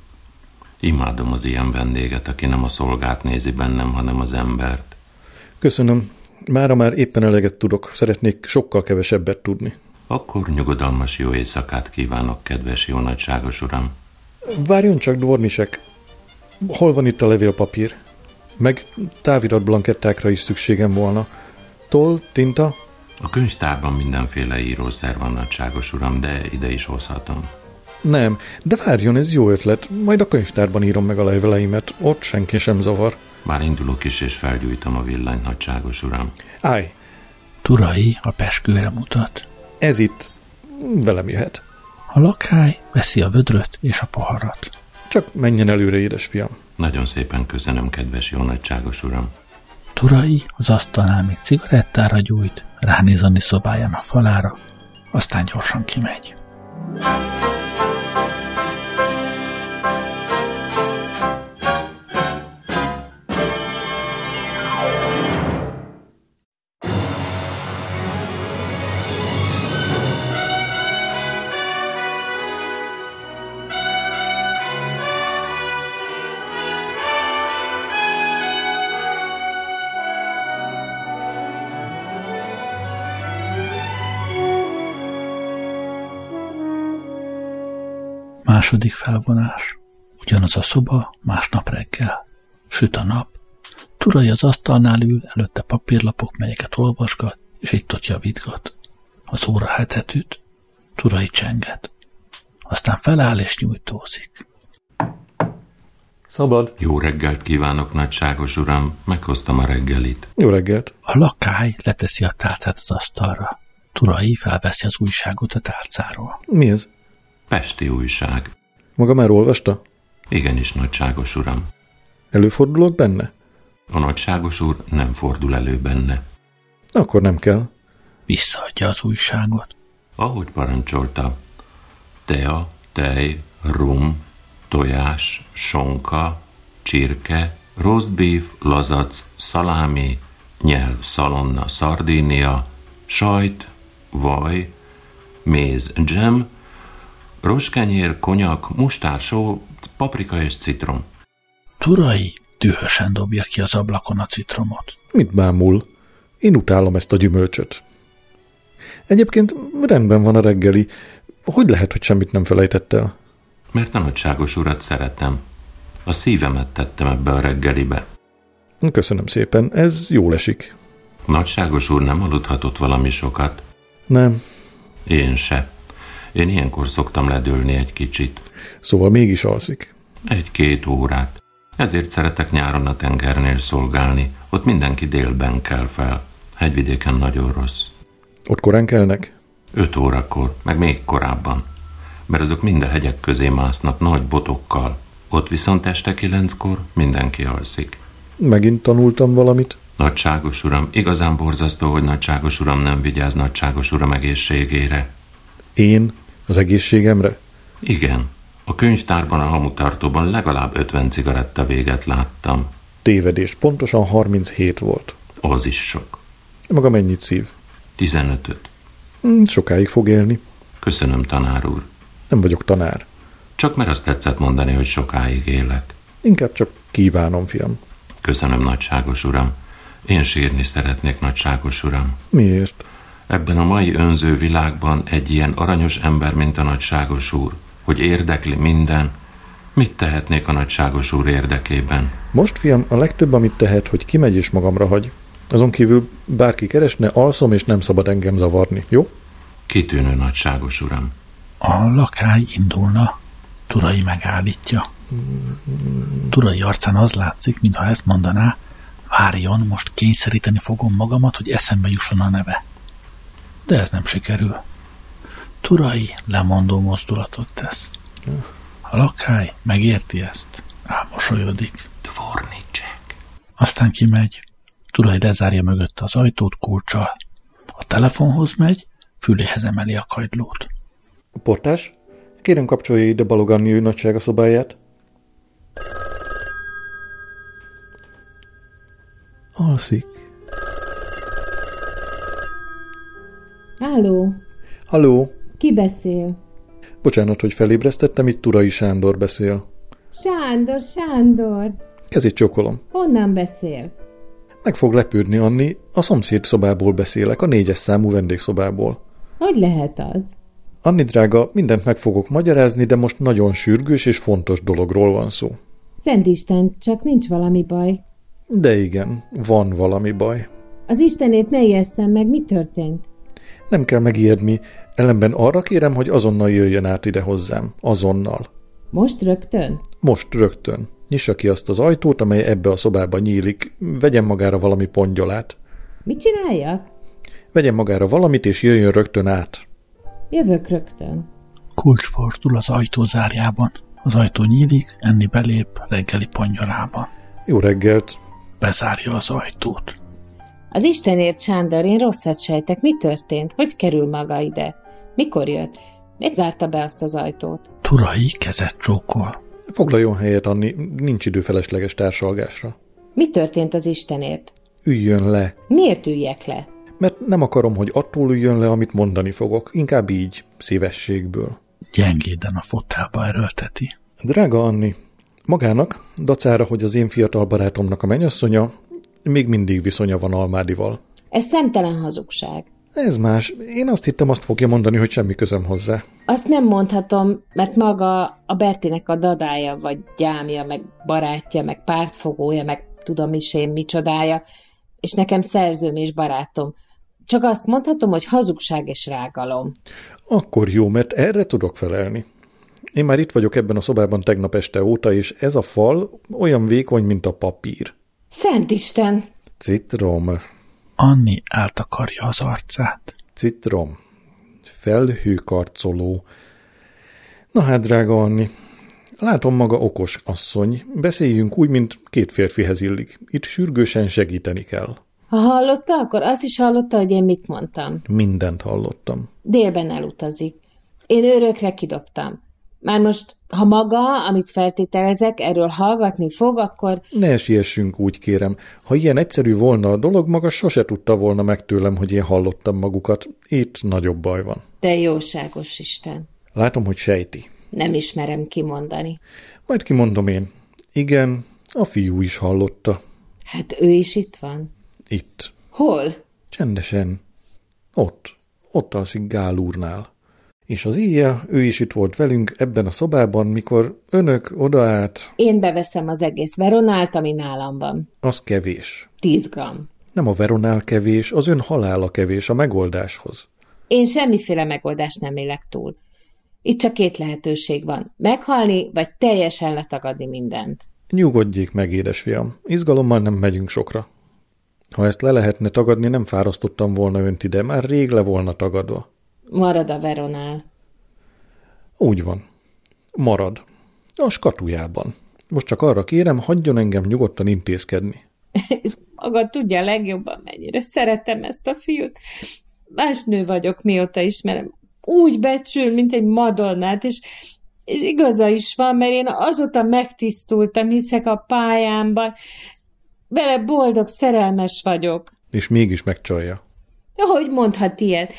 Imádom az ilyen vendéget, aki nem a szolgát nézi bennem, hanem az embert. Köszönöm. Mára már éppen eleget tudok. Szeretnék sokkal kevesebbet tudni. Akkor nyugodalmas jó éjszakát kívánok, kedves jó nagyságos uram. Várjon csak, Dvornisek. hol van itt a levélpapír? Meg táviratblankettákra is szükségem volna. Toll, tinta? A könyvtárban mindenféle írószer van, nagyságos uram, de ide is hozhatom. Nem, de várjon, ez jó ötlet. Majd a könyvtárban írom meg a leveleimet. Ott senki sem zavar. Már indulok is, és felgyújtom a villanyt, nagyságos uram. Állj, Turai a peskőre mutat. ez itt. Velem jöhet. A lakály veszi a vödröt és a poharat. Csak menjen előre, édesfiam. Nagyon szépen köszönöm, kedves jó nagyságos uram. Turai az asztalnál még cigarettára gyújt, ránéz Anni szobájának falára, aztán gyorsan kimegy. Második felvonás. Ugyanaz a szoba, másnap reggel. Süt a nap. Turai az asztalnál ül, előtte papírlapok, melyeket olvasgat, és itt ott javítgat. Az óra hetet üt. Turai csenget. Aztán feláll és nyújtózik. Szabad. Jó reggelt kívánok, nagyságos uram, meghoztam a reggelit. Jó reggelt. A lakály leteszi a tálcát az asztalra. Turai felveszi az újságot a tálcáról. Mi ez? Pesti újság. Maga már olvasta? Igenis, nagyságos uram. Előfordulok benne? A nagyságos úr nem fordul elő benne. Akkor nem kell. Visszaadja az újságot. Ahogy parancsolta, tea, tej, rum, tojás, sonka, csirke, roast beef, lazac, szalámi, nyelv, szalonna, szardínia, sajt, vaj, méz, dzsem, roskenyér, konyak, mustársó, paprika és citrom. Turai dühösen dobja ki az ablakon a citromot. Mit bámul? Én utálom ezt a gyümölcsöt. Egyébként rendben van a reggeli. Hogy lehet, hogy semmit nem felejtett el? Mert a nagyságos urat szeretem. A szívemet tettem ebbe a reggelibe. Köszönöm szépen, ez jól esik. A nagyságos úr nem aludhatott valami sokat. Nem, Én se. Én ilyenkor szoktam ledőlni egy kicsit. szóval mégis alszik. Egy-két órát. Ezért szeretek nyáron a tengernél szolgálni. Ott mindenki délben kell fel. Hegyvidéken nagyon rossz. Ott korán kelnek? Öt órakor, meg még korábban. Mert azok mind a hegyek közé másznak nagy botokkal. Ott viszont este kilenckor mindenki alszik. Megint tanultam valamit. Nagyságos uram, igazán borzasztó, hogy nagyságos uram nem vigyáz nagyságos uram egészségére. Én az egészségemre? Igen, a könyvtárban, a hamutartóban legalább 50 cigaretta véget láttam. Tévedés. Pontosan 37 volt. Az is sok. Maga mennyit szív? 15-öt. Hm, Sokáig fog élni. Köszönöm, tanár úr. Nem vagyok tanár. Csak mert azt tetszett mondani, hogy sokáig élek. Inkább csak kívánom, fiam. Köszönöm, nagyságos uram. Én sírni szeretnék, nagyságos uram. Miért? Ebben a mai önző világban egy ilyen aranyos ember, mint a nagyságos úr, hogy érdekli minden, mit tehetnék a nagyságos úr érdekében? Most, fiam, a legtöbb, amit tehet, hogy kimegy és magamra hagy. Azon kívül bárki keresne, alszom, és nem szabad engem zavarni, jó? Kitűnő nagyságos uram. A lakály indulna. Turai megállítja. Turai arcán az látszik, mintha ezt mondaná, várjon, most kényszeríteni fogom magamat, hogy eszembe jusson a neve. De ez nem sikerül. Turai lemondó mozdulatot tesz. A lakály megérti ezt, elmosolyodik. Dvornicek. Aztán kimegy. Turai lezárja mögötte az ajtót kulcsal. A telefonhoz megy, füléhez emeli a kagylót. Portás? Kérem kapcsolja ide Baloganni ő nagysága szobáját. Alszik. Háló, Halló, ki beszél? bocsánat, hogy felébresztettem, itt Turai Sándor beszél. Sándor, Sándor, Kezét csókolom. honnan beszél? Meg fog lepődni, Anni, a szomszéd szobából beszélek, a négyes számú vendégszobából. Hogy lehet az? Anni drága, mindent meg fogok magyarázni, de most nagyon sürgős és fontos dologról van szó. Szent Isten, csak nincs valami baj. De igen, van valami baj. Az Istenét ne ijesszem meg, mi történt? Nem kell megijedni, ellenben arra kérem, hogy azonnal jöjjön át ide hozzám. Azonnal. Most rögtön? Most rögtön. Nyissa ki azt az ajtót, amely ebbe a szobába nyílik. Vegyen magára valami pongyolát. Mit csináljak? Vegyen magára valamit, és jöjjön rögtön át. Jövök rögtön. Kulcs fordul az ajtó zárjában. Az ajtó nyílik, enni belép reggeli pongyolában. Jó reggelt! Bezárja az ajtót. Az Istenért, Sándor, én rosszat sejtek. Mi történt? Hogy kerül maga ide? Mikor jött? Miért zárta be azt az ajtót? Turai kezet csókol. Foglaljon helyet, Anni, nincs idő felesleges társalgásra. Mi történt az Istenért? Üljön le, Miért üljek le? mert nem akarom, hogy attól üljön le, amit mondani fogok. Inkább így, szívességből. Gyengéden a fotelba erőlteti. Drága Anni, magának, dacára, hogy az én fiatal barátomnak a mennyasszonya, még mindig viszonya van Almádival. Ez szemtelen hazugság. Ez más. Én azt hittem, azt fogja mondani, hogy semmi közöm hozzá. Azt nem mondhatom, mert maga a Bertinek a dadája, vagy gyámja, meg barátja, meg pártfogója, meg tudom is én micsodája, és nekem szerzőm és barátom. Csak azt mondhatom, hogy hazugság és rágalom. Akkor jó, mert erre tudok felelni. Én már itt vagyok ebben a szobában tegnap este óta, és ez a fal olyan vékony, mint a papír. Szent Isten! Citrom, Anni eltakarja az arcát. citrom, felhőkarcoló. Na hát, drága Anni, látom maga okos asszony, beszéljünk úgy, mint két férfihez illik. Itt sürgősen segíteni kell. Ha hallotta, akkor azt is hallotta, hogy én mit mondtam. Mindent hallottam. Délben elutazik. Én örökre kidobtam. Már most, ha maga, amit feltételezek, erről hallgatni fog, akkor Ne siessünk úgy, kérem. Ha ilyen egyszerű volna a dolog, maga sose tudta volna meg tőlem, hogy én hallottam magukat. Itt nagyobb baj van. te jóságos Isten. Látom, hogy sejti. Nem ismerem kimondani. Majd kimondom én. Igen, a fiú is hallotta. Hát ő is itt van. Itt. Hol? Csendesen. Ott. Ott alszik Gál úrnál. És az éjjel ő is itt volt velünk ebben a szobában, mikor önök odaállt, Én beveszem az egész veronált, ami nálam van. az kevés. 10 gram. Nem a veronál kevés, az ön halála kevés a megoldáshoz. Én semmiféle megoldást nem élek túl. Itt csak két lehetőség van. Meghalni, vagy teljesen letagadni mindent. Nyugodjék meg, édesfiam. Izgalommal nem megyünk sokra. Ha ezt le lehetne tagadni, nem fárasztottam volna önt ide, már rég le volna tagadva. Marad a veronál. Úgy van. Marad. A skatujában. Most csak arra kérem, hagyjon engem nyugodtan intézkedni. Ez maga tudja legjobban, mennyire szeretem ezt a fiút. Más nő vagyok, mióta ismerem. Úgy becsül, mint egy madonnát, és, és igaza is van, mert én azóta megtisztultam, hiszek a pályámban. Vele boldog, szerelmes vagyok. És mégis megcsalja. Hogy mondhat ilyet?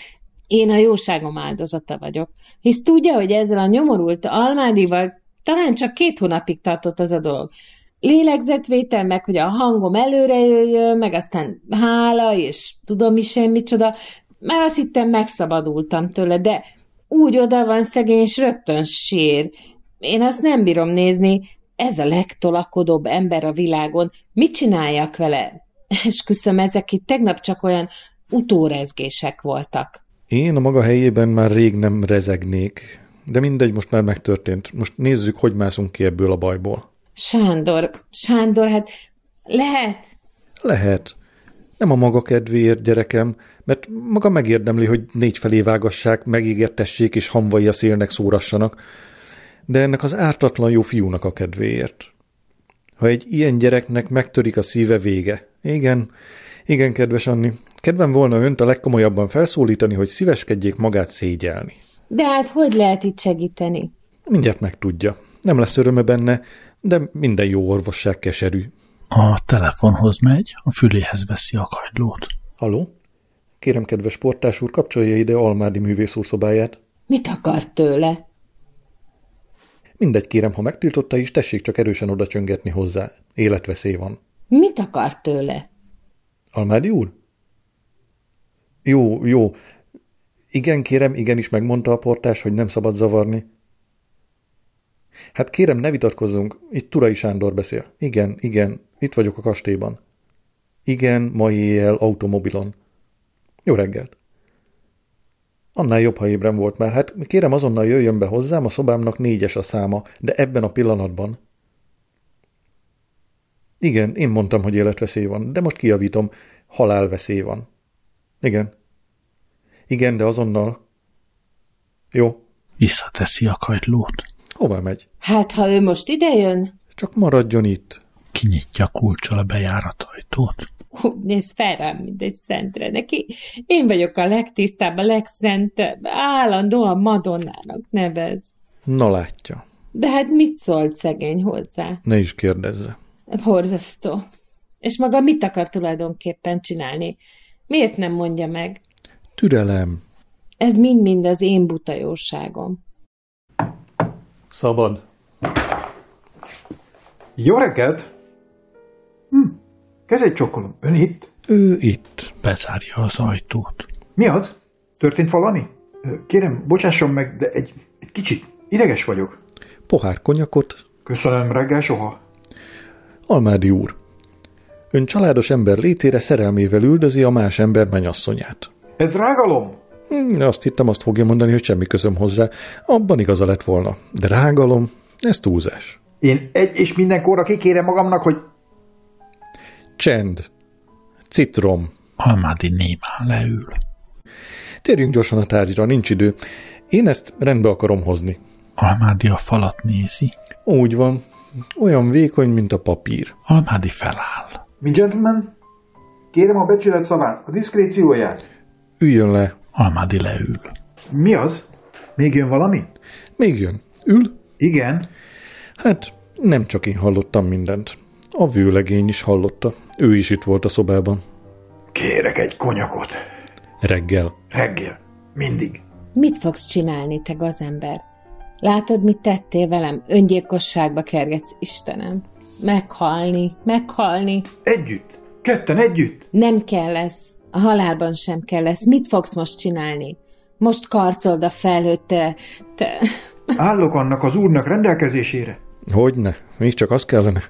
Én a jóságom áldozata vagyok. Hisz tudja, hogy ezzel a nyomorult almádival talán csak két hónapig tartott az a dolog. Lélegzetvétel, meg hogy a hangom előre jöjjön, meg aztán hála, és tudom is én micsoda. Már azt hittem megszabadultam tőle, de úgy oda van szegény, és rögtön sír. Én azt nem bírom nézni. Ez a legtolakodóbb ember a világon. Mit csináljak vele? Esküszöm, ezek itt tegnap csak olyan utórezgések voltak. Én a maga helyében már rég nem rezegnék, de mindegy, most már megtörtént. Most nézzük, hogy mászunk ki ebből a bajból. Sándor, Sándor, hát lehet? Lehet. Nem a maga kedvéért, gyerekem, mert maga megérdemli, hogy négy felé vágassák, megégetessék és hamvai a szélnek szórassanak, de ennek az ártatlan jó fiúnak a kedvéért. Ha egy ilyen gyereknek megtörik a szíve vége. Igen, igen, kedves Anni, kedvem volna önt a legkomolyabban felszólítani, hogy szíveskedjék magát szégyelni. De hát hogy lehet itt segíteni? Mindjárt megtudja. Nem lesz öröme benne, de minden jó orvosság keserű. A telefonhoz megy, a füléhez veszi a kagylót. Haló? Kérem, kedves portás úr, kapcsolja ide Almádi művész úr szobáját. Mit akart tőle? Mindegy, kérem, ha megtiltotta is, tessék csak erősen oda csöngetni hozzá. Életveszély van. Mit akart tőle? Almádi úr? Jó, jó. Igen, kérem, igenis megmondta a portás, hogy nem szabad zavarni. Hát kérem, ne vitatkozzunk. Itt Turai Sándor beszél. Igen, igen, itt vagyok a kastélyban. Igen, mai éjjel automobilon. Jó reggelt. Annál jobb, ha ébren volt már. Hát kérem, azonnal jöjjön be hozzám, a szobámnak négyes a száma, de ebben a pillanatban. Igen, én mondtam, hogy életveszély van, de most kijavítom, halálveszély van. Igen. Igen, de azonnal. Jó. Visszateszi a kagylót. Hová megy? Hát, ha ő most idejön, Csak maradjon itt. Kinyitja kulcsal a bejáratajtót. hú, nézd fel rám, mint egy szentre. Neki én vagyok a legtisztább, a legszentebb, állandóan Madonnának nevez. Na látja. De hát mit szólt szegény hozzá? Ne is kérdezze. Borzasztó. És maga mit akar tulajdonképpen csinálni? Miért nem mondja meg? Türelem. Ez mind-mind az én butajóságom. Szabad. Jó reggelt! Hm, kezét csokolom. Ön itt? Ő itt. Bezárja az ajtót. Mi az? Történt valami? Kérem, bocsásson meg, de egy, egy kicsit ideges vagyok. Pohár konyakot. Köszönöm, reggel soha. Almádi úr. Ön családos ember létére szerelmével üldözi a más ember menyasszonyát. Ez rágalom? Hm, azt hittem, azt fogja mondani, hogy semmi közöm hozzá. Abban igaza lett volna. De rágalom, ez túlzás. Én egy és mindenkorra kikérem magamnak, hogy Csend. Citrom. Almádi némán leül. Térjünk gyorsan a tárgyra, nincs idő. Én ezt rendbe akarom hozni. Almádi a falat nézi. Úgy van. Olyan vékony, mint a papír. Almádi feláll. Mi gentleman? Kérem a becsület szavát, a diszkrécióját. Üljön le. Almádi leül. Mi az? Még jön valami? Még jön. Ül. Igen. Hát nem csak én hallottam mindent. A vőlegény is hallotta. Ő is itt volt a szobában. Kérek egy konyakot. Reggel. Reggel. Mindig. Mit fogsz csinálni, te gazember? Látod, mit tettél velem? Öngyilkosságba kergetsz, Istenem. Meghalni, meghalni. Együtt. Ketten együtt. Nem kell lesz. A halálban sem kell lesz. Mit fogsz most csinálni? Most karcold a felhőt, te... te... Állok annak az úrnak rendelkezésére. Hogyne, még csak az kellene.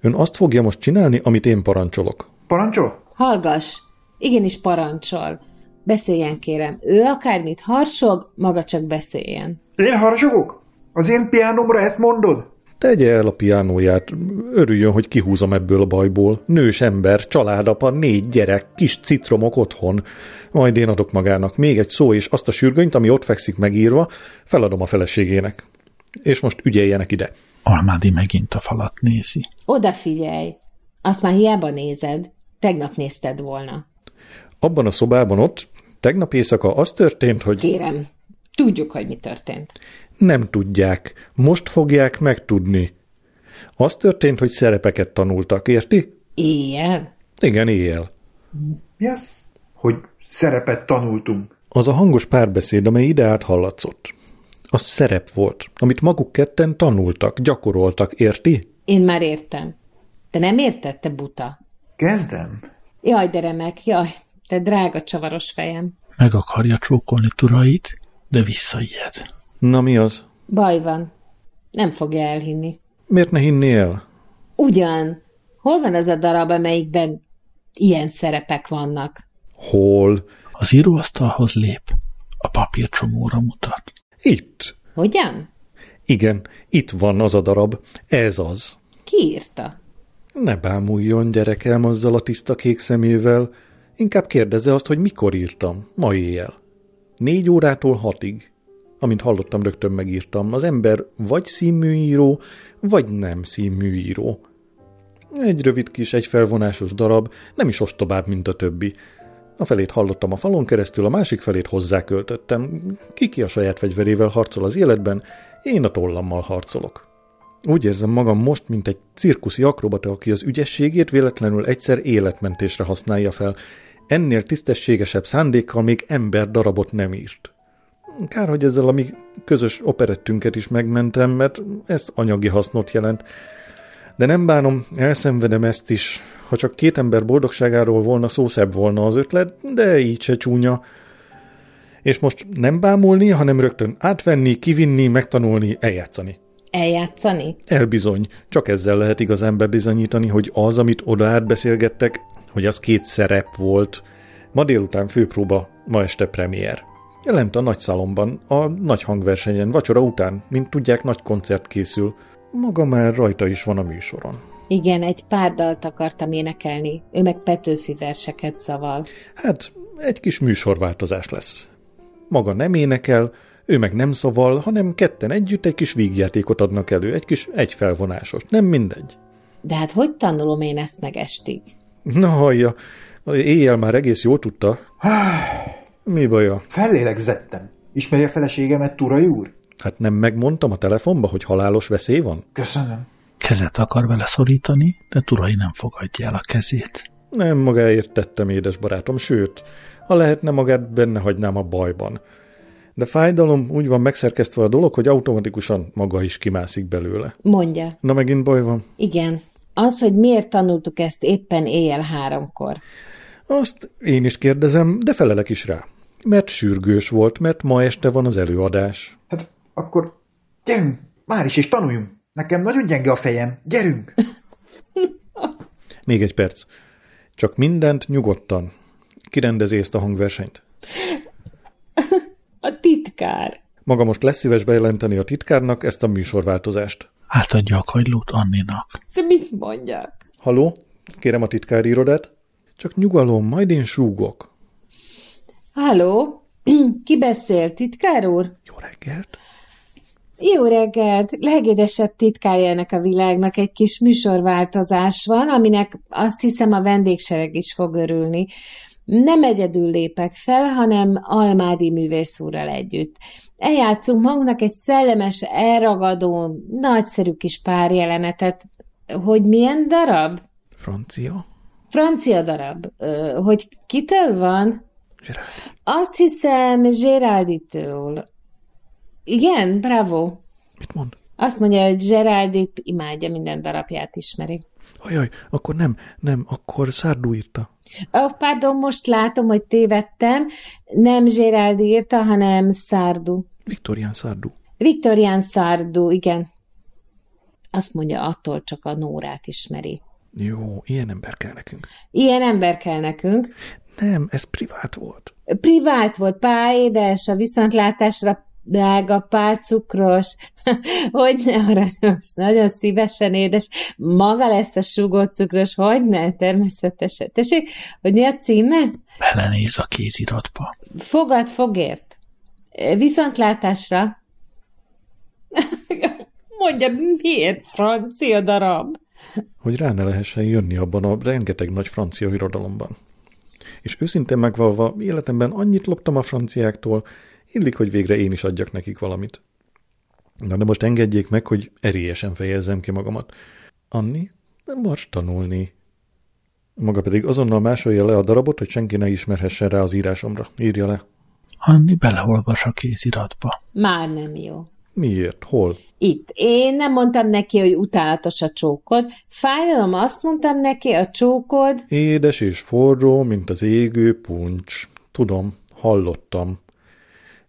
Ön azt fogja most csinálni, amit én parancsolok. Parancsol? Hallgass, igenis parancsol. Beszéljen, kérem. Ő akármit harsog, maga csak beszéljen. Én harsogok? Az én piánomra ezt mondod? Tegye el a piánóját, örüljön, hogy kihúzom ebből a bajból. Nős ember, családapa, négy gyerek, kis citromok otthon. Majd én adok magának még egy szó, és azt a sürgönyt, ami ott fekszik megírva, feladom a feleségének. És most ügyeljenek ide. Almádi megint a falat nézi. Odafigyelj! Azt már hiába nézed. Tegnap nézted volna. Abban a szobában ott tegnap éjszaka az történt, hogy Kérem, tudjuk, hogy mi történt. Nem tudják, most fogják megtudni. Az történt, hogy szerepeket tanultak, érti? Éjjel? Igen, éjjel. Mi az? Hogy szerepet tanultunk. Az a hangos párbeszéd, amely ide át hallatszott. Az szerep volt, amit maguk ketten tanultak, gyakoroltak, érti? Én már értem. Te nem érted, te buta? Kezdem. Jaj, de remek, jaj, te drága csavaros fejem. Meg akarja csókolni turait, de visszaijed. Na mi az? Baj van. Nem fogja elhinni. Miért ne hinné el? Ugyan. Hol van az a darab, amelyikben ilyen szerepek vannak? Hol? Az íróasztalhoz lép, a papírcsomóra mutat. Itt. Hogyan? Igen, itt van az a darab. Ez az. Ki írta? Ne bámuljon, gyerekem, azzal a tiszta kék szemével. Inkább kérdezze azt, hogy mikor írtam. Ma éjjel. Négy órától hatig. Amint hallottam, rögtön megírtam. Az ember vagy színműíró, vagy nem színműíró. Egy rövid kis, egy felvonásos darab, nem is ostobább, mint a többi. A felét hallottam a falon keresztül, a másik felét hozzáköltöttem. Kiki a saját fegyverével harcol az életben, én a tollammal harcolok. Úgy érzem magam most, mint egy cirkuszi akrobata, aki az ügyességét véletlenül egyszer életmentésre használja fel. Ennél tisztességesebb szándékkal még ember darabot nem írt. Kár, hogy ezzel a mi közös operettünket is megmentem, mert ez anyagi hasznot jelent. De nem bánom, elszenvedem ezt is. Ha csak két ember boldogságáról volna szó, szebb volna az ötlet, de így se csúnya. És most nem bámulni, hanem rögtön átvenni, kivinni, megtanulni, eljátszani. Eljátszani? Elbizony, csak ezzel lehet igazán bebizonyítani, hogy az, amit oda átbeszélgettek, hogy az két szerep volt. Ma délután főpróba, ma este premier. Lent a nagy szalomban, a nagy hangversenyen, vacsora után, mint tudják, nagy koncert készül. Maga már rajta is van a műsoron. Igen, egy pár dalt akartam énekelni. Ő meg Petőfi verseket szaval. Hát, egy kis műsorváltozás lesz. Maga nem énekel, ő meg nem szaval, hanem ketten együtt egy kis vígjátékot adnak elő, egy kis egyfelvonásos, nem mindegy. De hát hogy tanulom én ezt meg estig? Na hallja, éjjel már egész jól tudta. Mi baja? Fellélegzettem. Ismeri a feleségemet, Turai úr? Hát nem megmondtam a telefonba, hogy halálos veszély van? Köszönöm. Kezet akar vele szorítani, de Turai nem fogadja el a kezét. Nem magáért tettem, édes barátom, sőt, ha lehetne magát benne hagynám a bajban. De fájdalom úgy van megszerkesztve a dolog, hogy automatikusan maga is kimászik belőle. Mondja. Na megint baj van. Igen. Az, hogy miért tanultuk ezt éppen éjjel háromkor. Azt én is kérdezem, de felelek is rá. Mert sürgős volt, mert ma este van az előadás. Hát akkor gyerünk, már is, és tanuljunk. Nekem nagyon gyenge a fejem. Gyerünk! Még egy perc. Csak mindent nyugodtan. Kirendezi ezt a hangversenyt. A titkár. Maga most lesz szíves bejelenteni a titkárnak ezt a műsorváltozást. Átadja a kagylót Anninak. De mit mondjak? Haló? Kérem a titkári irodát? Csak nyugalom, majd én súgok. Halló? Ki beszél, titkár úr? Jó reggelt! Jó reggelt! Legédesebb titkárja ennek a világnak egy kis műsorváltozás van, aminek azt hiszem a vendégsereg is fog örülni. Nem egyedül lépek fel, hanem Almádi művész úrral együtt. Eljátszunk magunknak egy szellemes, elragadó, nagyszerű kis párjelenetet. Hogy milyen darab? Francia? Francia darab. Hogy kitől van? Gerard. Azt hiszem Geralditől. Igen, bravo. Mit mond? Azt mondja, hogy Geraldit imádja, minden darabját ismeri. Ajaj, akkor nem, nem, akkor Szárdú írta. Ó, oh, pardon, most látom, hogy tévedtem. Nem Gerald írta, hanem Szárdu. Viktorián Szárdú. Viktorián Szárdu, igen. Azt mondja, attól csak a Nórát ismeri. Jó, ilyen ember kell nekünk. Ilyen ember kell nekünk. Nem, ez privát volt. Privát volt, pá, édes, a viszontlátásra drága, pá, cukros, hogy ne aranyos, nagyon szívesen édes, maga lesz a sugott cukros, hogy ne, természetesen. Tessék, hogy mi a címe? Belenéz a kéziratba. Fogad fogért. Viszontlátásra. Mondja, miért francia darab? Hogy rá ne lehessen jönni abban a rengeteg nagy francia irodalomban. És őszintén megvalva, életemben annyit loptam a franciáktól, illik, hogy végre én is adjak nekik valamit. Na de most engedjék meg, hogy erélyesen fejezzem ki magamat. Anni, nem mars tanulni. Maga pedig azonnal másolja le a darabot, hogy senki ne ismerhessen rá az írásomra. Írja le. Anni beleolvas a kéziratba. Már nem jó. Miért? Hol? Itt. Én nem mondtam neki, hogy utálatos a csókod. Fájdalom, azt mondtam neki, a csókod. Édes és forró, mint az égő puncs. Tudom, hallottam.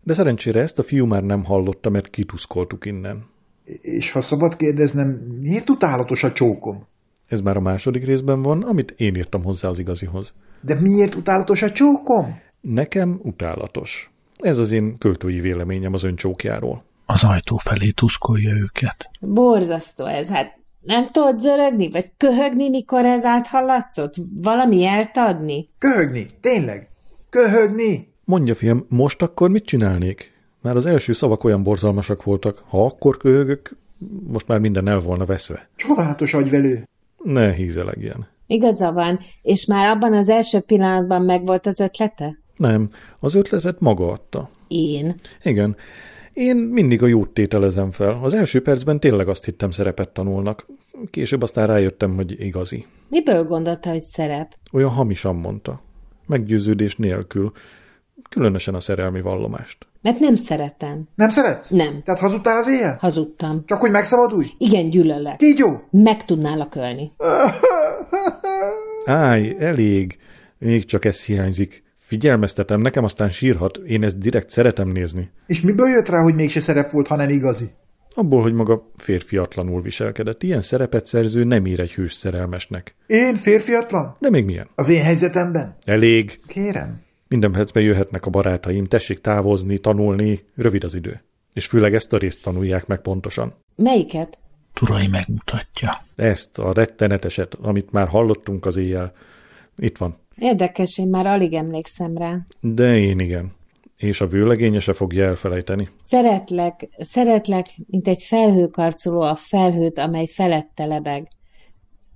De szerencsére ezt a fiú már nem hallotta, mert kituszkoltuk innen. És ha szabad kérdeznem, miért utálatos a csókom? Ez már a második részben van, amit én írtam hozzá az igazihoz. De miért utálatos a csókom? Nekem utálatos. Ez az én költői véleményem az öncsókjáról. Az ajtó felé tuszkolja őket. Borzasztó ez, hát nem tudod zörögni, vagy köhögni, mikor ez áthallatszott? Valami jelt adni? Köhögni, tényleg? Köhögni? Mondja, fiam, most akkor mit csinálnék? Már az első szavak olyan borzalmasak voltak. Ha akkor köhögök, most már minden el volna veszve. Csodálatos agyvelő. Ne hízelegjen. Igaza van, és már abban az első pillanatban megvolt az ötlete? Nem, az ötletet maga adta. Én. Igen. Én mindig a jót tételezem fel. Az első percben tényleg azt hittem szerepet tanulnak. Később aztán rájöttem, hogy igazi. Miből gondolta, hogy szerep? Olyan hamisan mondta. Meggyőződés nélkül. Különösen a szerelmi vallomást. Mert nem szeretem. Nem szeretsz? Nem. Tehát hazudtál az éjjel? Hazudtam. Csak hogy megszabadulj? Igen, gyűlölek. Kígyó! Meg tudnálak ölni. Állj, elég. Még csak ez hiányzik. Figyelmeztetem, nekem aztán sírhat. Én ezt direkt szeretem nézni. És miből jött rá, hogy mégse szerep volt, hanem igazi? Abból, hogy maga férfiatlanul viselkedett. Ilyen szerepet szerző nem ír egy hős szerelmesnek. Én férfiatlan? De még milyen? Az én helyzetemben? Elég. Kérem. Minden percben jöhetnek a barátaim, tessék távozni, tanulni, rövid az idő. És főleg ezt a részt tanulják meg pontosan. Melyiket? Turai megmutatja. Ezt a retteneteset, amit már hallottunk az éjjel. Itt van. Érdekes, én már alig emlékszem rá. De én igen. És a vőlegénye se fogja elfelejteni. Szeretlek, szeretlek, mint egy felhőkarcoló a felhőt, amely felette lebeg.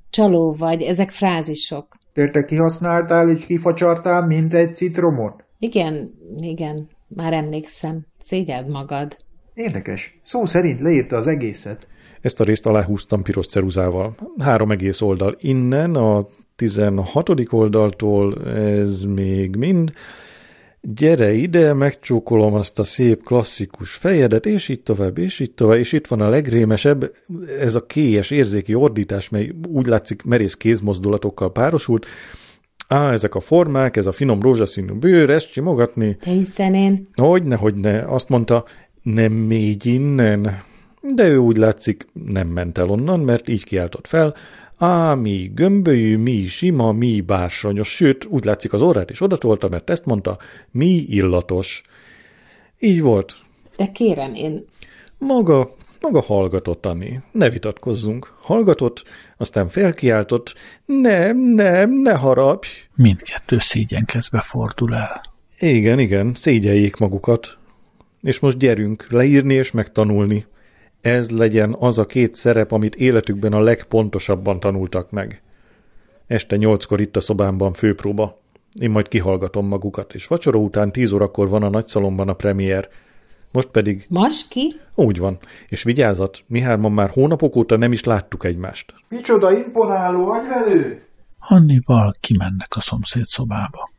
Csaló vagy, ezek frázisok. Térte kihasználtál és kifacsartál, mint egy citromot? Igen, igen, már emlékszem. Szégyeld magad. Érdekes. Szó szerint leírta az egészet. Ezt a részt aláhúztam piros ceruzával. Három egész oldal innen, a 16. oldaltól ez még mind. Gyere ide, megcsókolom azt a szép klasszikus fejedet, és így tovább, és így tovább, és itt van a legrémesebb, ez a kélyes érzéki ordítás, mely úgy látszik merész kézmozdulatokkal párosult. Á, ezek a formák, ez a finom rózsaszínű bőr, ezt simogatni. Te hiszen én... Hogyne, hogyne, azt mondta, nem még innen. De ő úgy látszik nem ment el onnan, mert így kiáltott fel, Á, mi gömbölyű, mi sima, mi bársonyos, sőt, úgy látszik az orrát is odatolta, mert ezt mondta, mi illatos. Így volt. De kérem, én... Maga, maga hallgatott, Anni. Ne vitatkozzunk. Hallgatott, aztán felkiáltott, nem, nem, ne harapj. Mindkettő szégyenkezve fordul el. Igen, igen, szégyeljék magukat. És most gyerünk, leírni és megtanulni ez legyen az a két szerep, amit életükben a legpontosabban tanultak meg. Este nyolckor itt a szobámban főpróba. Én majd kihallgatom magukat, és vacsora után tíz órakor van a nagyszalomban a premier. Most pedig... Mars ki? Úgy van. És vigyázat, mi hárman már hónapok óta nem is láttuk egymást. Micsoda imponáló agyvelő! Hannival kimennek a szomszéd szobába.